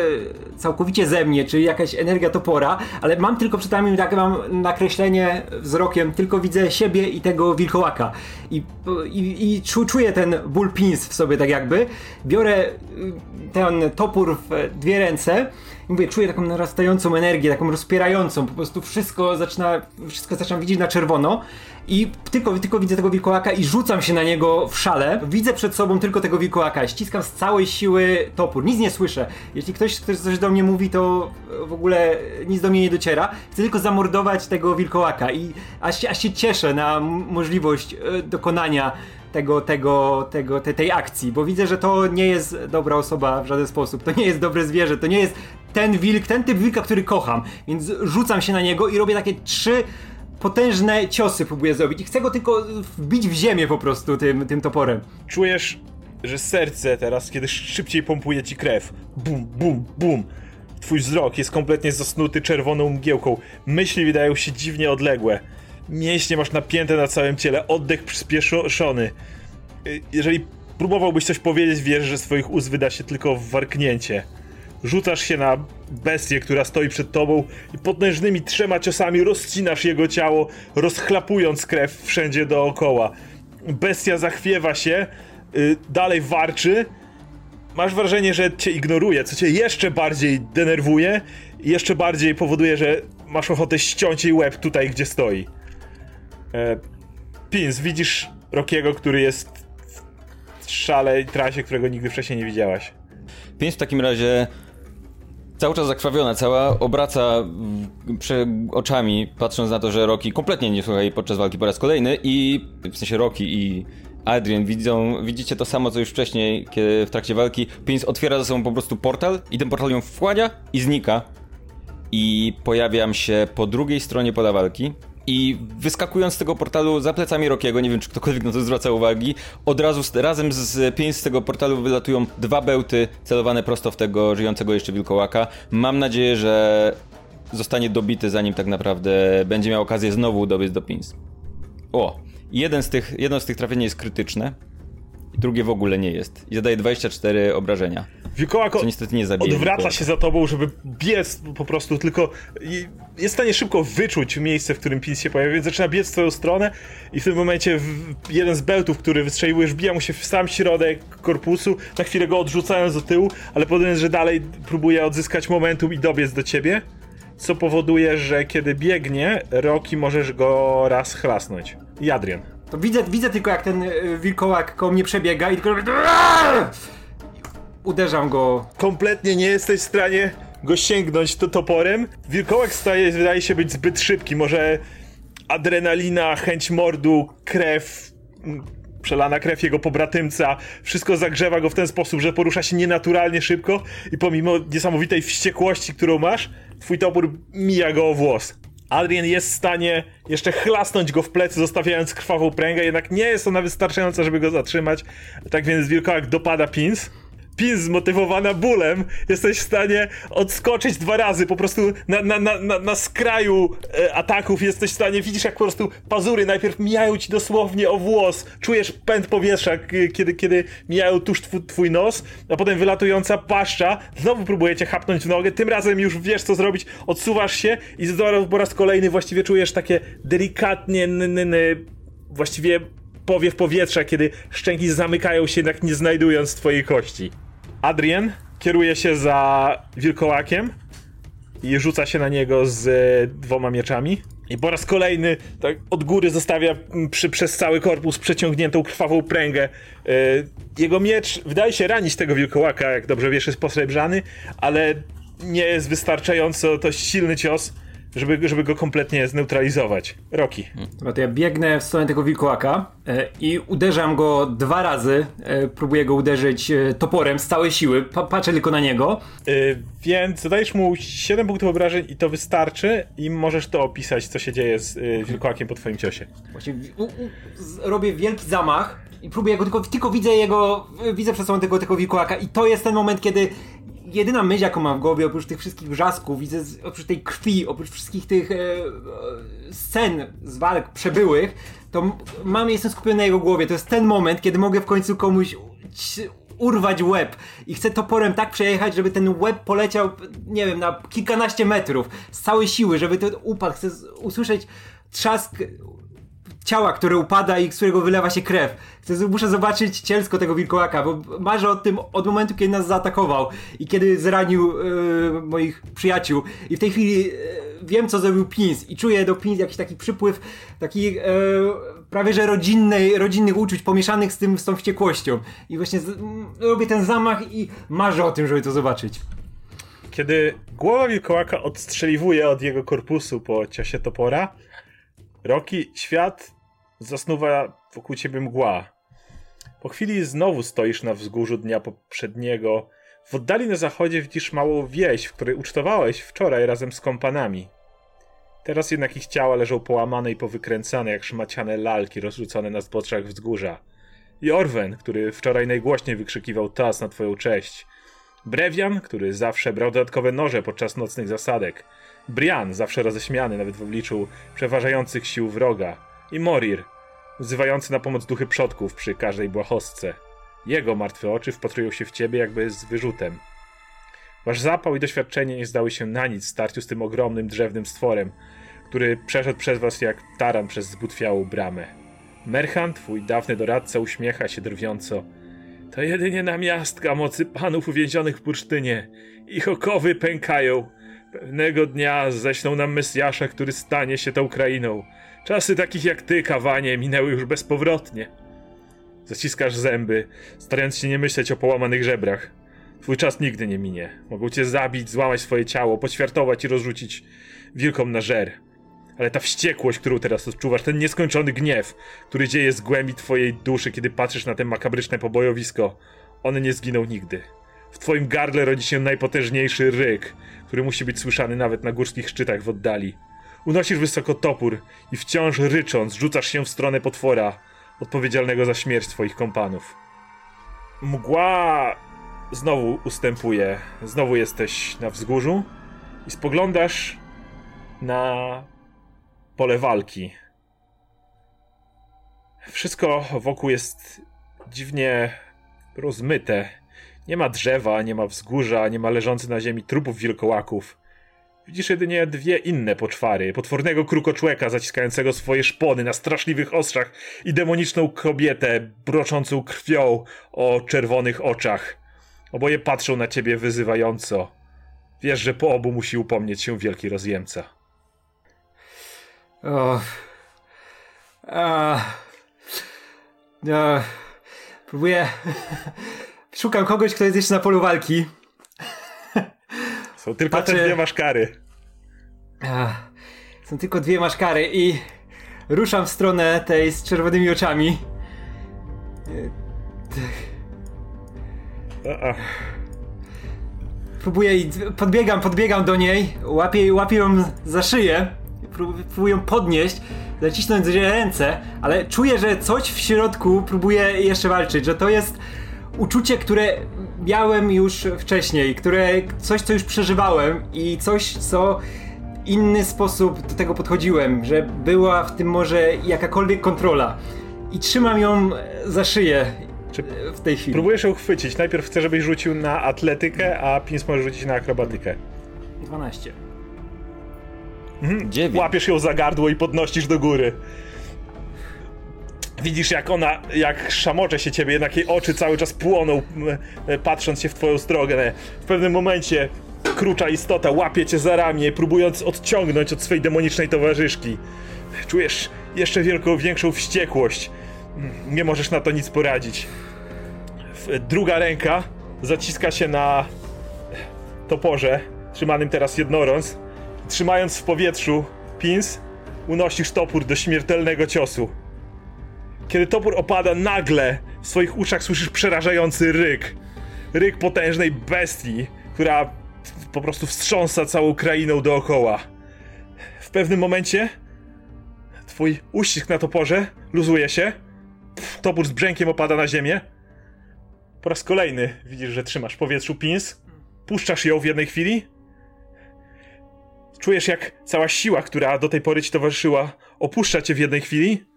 całkowicie ze mnie, czy jakaś energia topora, ale mam tylko przed nami takie mam nakreślenie wzrokiem, tylko widzę siebie i tego wilkołaka. I, i, i czu, czuję ten ból pins w sobie tak jakby. Biorę y, ten topór w dwie ręce mówię, czuję taką narastającą energię, taką rozpierającą, po prostu wszystko zaczyna, wszystko zaczynam widzieć na czerwono i tylko, tylko widzę tego wilkołaka i rzucam się na niego w szale. Widzę przed sobą tylko tego wilkołaka, ściskam z całej siły topór, nic nie słyszę. Jeśli ktoś, ktoś coś do mnie mówi, to w ogóle nic do mnie nie dociera. Chcę tylko zamordować tego wilkołaka i aż, aż się cieszę na możliwość e, dokonania tego, tego, tego, te, tej akcji, bo widzę, że to nie jest dobra osoba w żaden sposób, to nie jest dobre zwierzę, to nie jest ten wilk, ten typ wilka, który kocham, więc rzucam się na niego i robię takie trzy potężne ciosy próbuję zrobić i chcę go tylko wbić w ziemię po prostu tym, tym toporem. Czujesz, że serce teraz, kiedy szybciej pompuje ci krew. Bum, bum, bum. Twój wzrok jest kompletnie zasnuty czerwoną mgiełką. Myśli wydają się dziwnie odległe. Mięśnie masz napięte na całym ciele, oddech przyspieszony. Jeżeli próbowałbyś coś powiedzieć, wiesz, że z twoich ust wyda się tylko warknięcie. Rzucasz się na bestię, która stoi przed tobą i potężnymi trzema ciosami rozcinasz jego ciało, rozchlapując krew wszędzie dookoła. Bestia zachwiewa się, y, dalej warczy. Masz wrażenie, że cię ignoruje, co cię jeszcze bardziej denerwuje i jeszcze bardziej powoduje, że masz ochotę ściąć jej łeb tutaj, gdzie stoi. E, Pins, widzisz Rokiego, który jest w szale i trasie, którego nigdy wcześniej nie widziałaś. Pięć w takim razie cały czas zakrwawiona, cała obraca oczami, patrząc na to, że Rocky kompletnie nie słucha jej podczas walki po raz kolejny i w sensie Rocky i Adrian widzą, widzicie to samo co już wcześniej, kiedy w trakcie walki Pins otwiera za sobą po prostu portal i ten portal ją wchłania i znika i pojawiam się po drugiej stronie pola walki. I wyskakując z tego portalu za plecami Rokiego, nie wiem czy ktokolwiek na to zwraca uwagi, od razu razem z pięć z tego portalu wylatują dwa bełty celowane prosto w tego żyjącego jeszcze wilkołaka. Mam nadzieję, że zostanie dobity zanim tak naprawdę będzie miał okazję znowu dobiec do pins. O, jeden z tych, jedno z tych trafień jest krytyczne, drugie w ogóle nie jest. I zadaje 24 obrażenia. Wilkołak Co niestety nie zabije odwraca wilkołaka. się za tobą, żeby biec po prostu, tylko jest w stanie szybko wyczuć miejsce, w którym Pins się pojawia, więc zaczyna biec w twoją stronę i w tym momencie jeden z beltów, który wystrzeliłeś, wbija mu się w sam środek korpusu, na chwilę go odrzucając do tyłu, ale potem, że dalej próbuje odzyskać momentum i dobiec do ciebie, co powoduje, że kiedy biegnie, Roki możesz go raz chlasnąć. I Adrian. To widzę, widzę tylko jak ten y, wilkołak koło mnie przebiega i tylko uderzam go kompletnie nie jesteś w stanie go sięgnąć to toporem. Wilkołak staje, wydaje się być zbyt szybki. Może adrenalina, chęć mordu, krew, przelana krew jego pobratymca, wszystko zagrzewa go w ten sposób, że porusza się nienaturalnie szybko i pomimo niesamowitej wściekłości, którą masz, twój topór mija go o włos. Adrian jest w stanie jeszcze chlasnąć go w plecy, zostawiając krwawą pręgę, jednak nie jest ona wystarczająca, żeby go zatrzymać. Tak więc wilkołak dopada Pins. Pins zmotywowana bólem, jesteś w stanie odskoczyć dwa razy, po prostu na, na, na, na, skraju e, ataków jesteś w stanie, widzisz jak po prostu pazury najpierw mijają ci dosłownie o włos, czujesz pęd powietrza, kiedy, kiedy mijają tuż twój, nos, a potem wylatująca paszcza, znowu próbujecie chapnąć w nogę, tym razem już wiesz co zrobić, odsuwasz się i po raz kolejny właściwie czujesz takie delikatnie n, n, właściwie powiew powietrza, kiedy szczęki zamykają się, jednak nie znajdując twojej kości. Adrian kieruje się za wilkołakiem i rzuca się na niego z e, dwoma mieczami. I po raz kolejny tak od góry zostawia przy, przez cały korpus przeciągniętą krwawą pręgę. E, jego miecz wydaje się ranić tego wilkołaka, jak dobrze wiesz, jest posrebrzany, ale nie jest wystarczająco to silny cios, żeby, żeby go kompletnie zneutralizować. Roki. Dobra, to ja biegnę w stronę tego wilkołaka e, i uderzam go dwa razy. E, próbuję go uderzyć e, toporem z całej siły. Pa patrzę tylko na niego. Więc zadajesz mu 7 punktów obrażeń i to wystarczy i możesz to opisać, co się dzieje z wilkołakiem po twoim ciosie. Właśnie robię wielki zamach i próbuję go tylko, tylko widzę jego, widzę przed sobą tego, tego wilkołaka i to jest ten moment, kiedy jedyna myśl, jaką mam w głowie, oprócz tych wszystkich wrzasków, widzę, oprócz tej krwi, oprócz wszystkich tych e, e, scen z walk przebyłych, to mam, jestem skupiony na jego głowie. To jest ten moment, kiedy mogę w końcu komuś urwać łeb. I chcę toporem tak przejechać, żeby ten łeb poleciał, nie wiem, na kilkanaście metrów z całej siły, żeby ten upadł. Chcę usłyszeć trzask ciała, które upada i z którego wylewa się krew. Muszę zobaczyć cielsko tego wilkołaka, bo marzę o tym od momentu, kiedy nas zaatakował i kiedy zranił e, moich przyjaciół. I w tej chwili e, wiem, co zrobił Pins i czuję do Pins jakiś taki przypływ takich e, prawie że rodzinnej, rodzinnych uczuć pomieszanych z, tym, z tą wściekłością. I właśnie z, m, robię ten zamach i marzę o tym, żeby to zobaczyć. Kiedy głowa wilkołaka odstrzeliwuje od jego korpusu po ciosie topora, Roki, świat zasnuwa wokół ciebie mgła. Po chwili znowu stoisz na wzgórzu dnia poprzedniego. W oddali na zachodzie widzisz małą wieś, w której ucztowałeś wczoraj razem z kompanami. Teraz jednak ich ciała leżą połamane i powykręcane jak szmaciane lalki rozrzucone na zboczach wzgórza. I Orwen, który wczoraj najgłośniej wykrzykiwał tas na twoją cześć. Brewian, który zawsze brał dodatkowe noże podczas nocnych zasadek. Brian, zawsze roześmiany nawet w obliczu przeważających sił wroga. I Morir, wzywający na pomoc duchy przodków przy każdej błahostce. Jego martwe oczy wpatrują się w ciebie jakby z wyrzutem. Wasz zapał i doświadczenie nie zdały się na nic w starciu z tym ogromnym drzewnym stworem, który przeszedł przez was jak taran przez zbutwiałą bramę. Merchan, twój dawny doradca, uśmiecha się drwiąco. To jedynie namiastka mocy panów uwięzionych w bursztynie. Ich okowy pękają. Pewnego dnia ześlą nam Mesjasza, który stanie się tą krainą. Czasy takich jak ty, kawanie, minęły już bezpowrotnie. Zaciskasz zęby, starając się nie myśleć o połamanych żebrach. Twój czas nigdy nie minie. Mogą cię zabić, złamać swoje ciało, poćwiartować i rozrzucić wilkom na żer. Ale ta wściekłość, którą teraz odczuwasz, ten nieskończony gniew, który dzieje z głębi twojej duszy, kiedy patrzysz na te makabryczne pobojowisko, one nie zginą nigdy. W twoim gardle rodzi się najpotężniejszy ryk, który musi być słyszany nawet na górskich szczytach w oddali. Unosisz wysoko topór i wciąż rycząc rzucasz się w stronę potwora, odpowiedzialnego za śmierć twoich kompanów. Mgła znowu ustępuje. Znowu jesteś na wzgórzu i spoglądasz na pole walki. Wszystko wokół jest dziwnie rozmyte. Nie ma drzewa, nie ma wzgórza, nie ma leżących na ziemi trupów wilkołaków. Widzisz jedynie dwie inne poczwary. Potwornego krukoczłeka zaciskającego swoje szpony na straszliwych ostrzach i demoniczną kobietę broczącą krwią o czerwonych oczach. Oboje patrzą na ciebie wyzywająco. Wiesz, że po obu musi upomnieć się wielki rozjemca. O. A. A. Próbuję. *laughs* Szukam kogoś, kto jest jeszcze na polu walki. Są tylko Patrzę- te dwie maszkary. Są tylko dwie maszkary i ruszam w stronę tej z czerwonymi oczami. Próbuję i podbiegam, podbiegam do niej, łapię, łapię ją za szyję, prób- próbuję ją podnieść, zacisnąć ręce, ale czuję, że coś w środku próbuje jeszcze walczyć, że to jest uczucie, które miałem już wcześniej, które coś, co już przeżywałem i coś, co w inny sposób do tego podchodziłem, że była w tym może jakakolwiek kontrola. I trzymam ją za szyję Czy w tej chwili. próbujesz ją chwycić? Najpierw chcę, żebyś rzucił na atletykę, a Pins może rzucić na akrobatykę. 12. Dziewięć. Łapiesz ją za gardło i podnosisz do góry. Widzisz, jak ona, jak szamocze się ciebie, jednak jej oczy cały czas płoną, m, e, patrząc się w twoją stronę. W pewnym momencie krucza istota łapie cię za ramię, próbując odciągnąć od swej demonicznej towarzyszki. Czujesz jeszcze wielką, większą wściekłość. Nie możesz na to nic poradzić. Druga ręka zaciska się na toporze, trzymanym teraz jednorąc. Trzymając w powietrzu pins, unosisz topór do śmiertelnego ciosu. Kiedy topór opada nagle, w swoich uszach słyszysz przerażający ryk. Ryk potężnej bestii, która po prostu wstrząsa całą krainą dookoła. W pewnym momencie twój uścisk na toporze luzuje się. Topór z brzękiem opada na ziemię. Po raz kolejny widzisz, że trzymasz w powietrzu pins puszczasz ją w jednej chwili. Czujesz, jak cała siła, która do tej pory ci towarzyszyła, opuszcza cię w jednej chwili.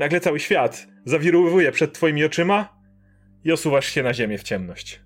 Nagle cały świat zawirowuje przed twoimi oczyma i osuwasz się na ziemię w ciemność.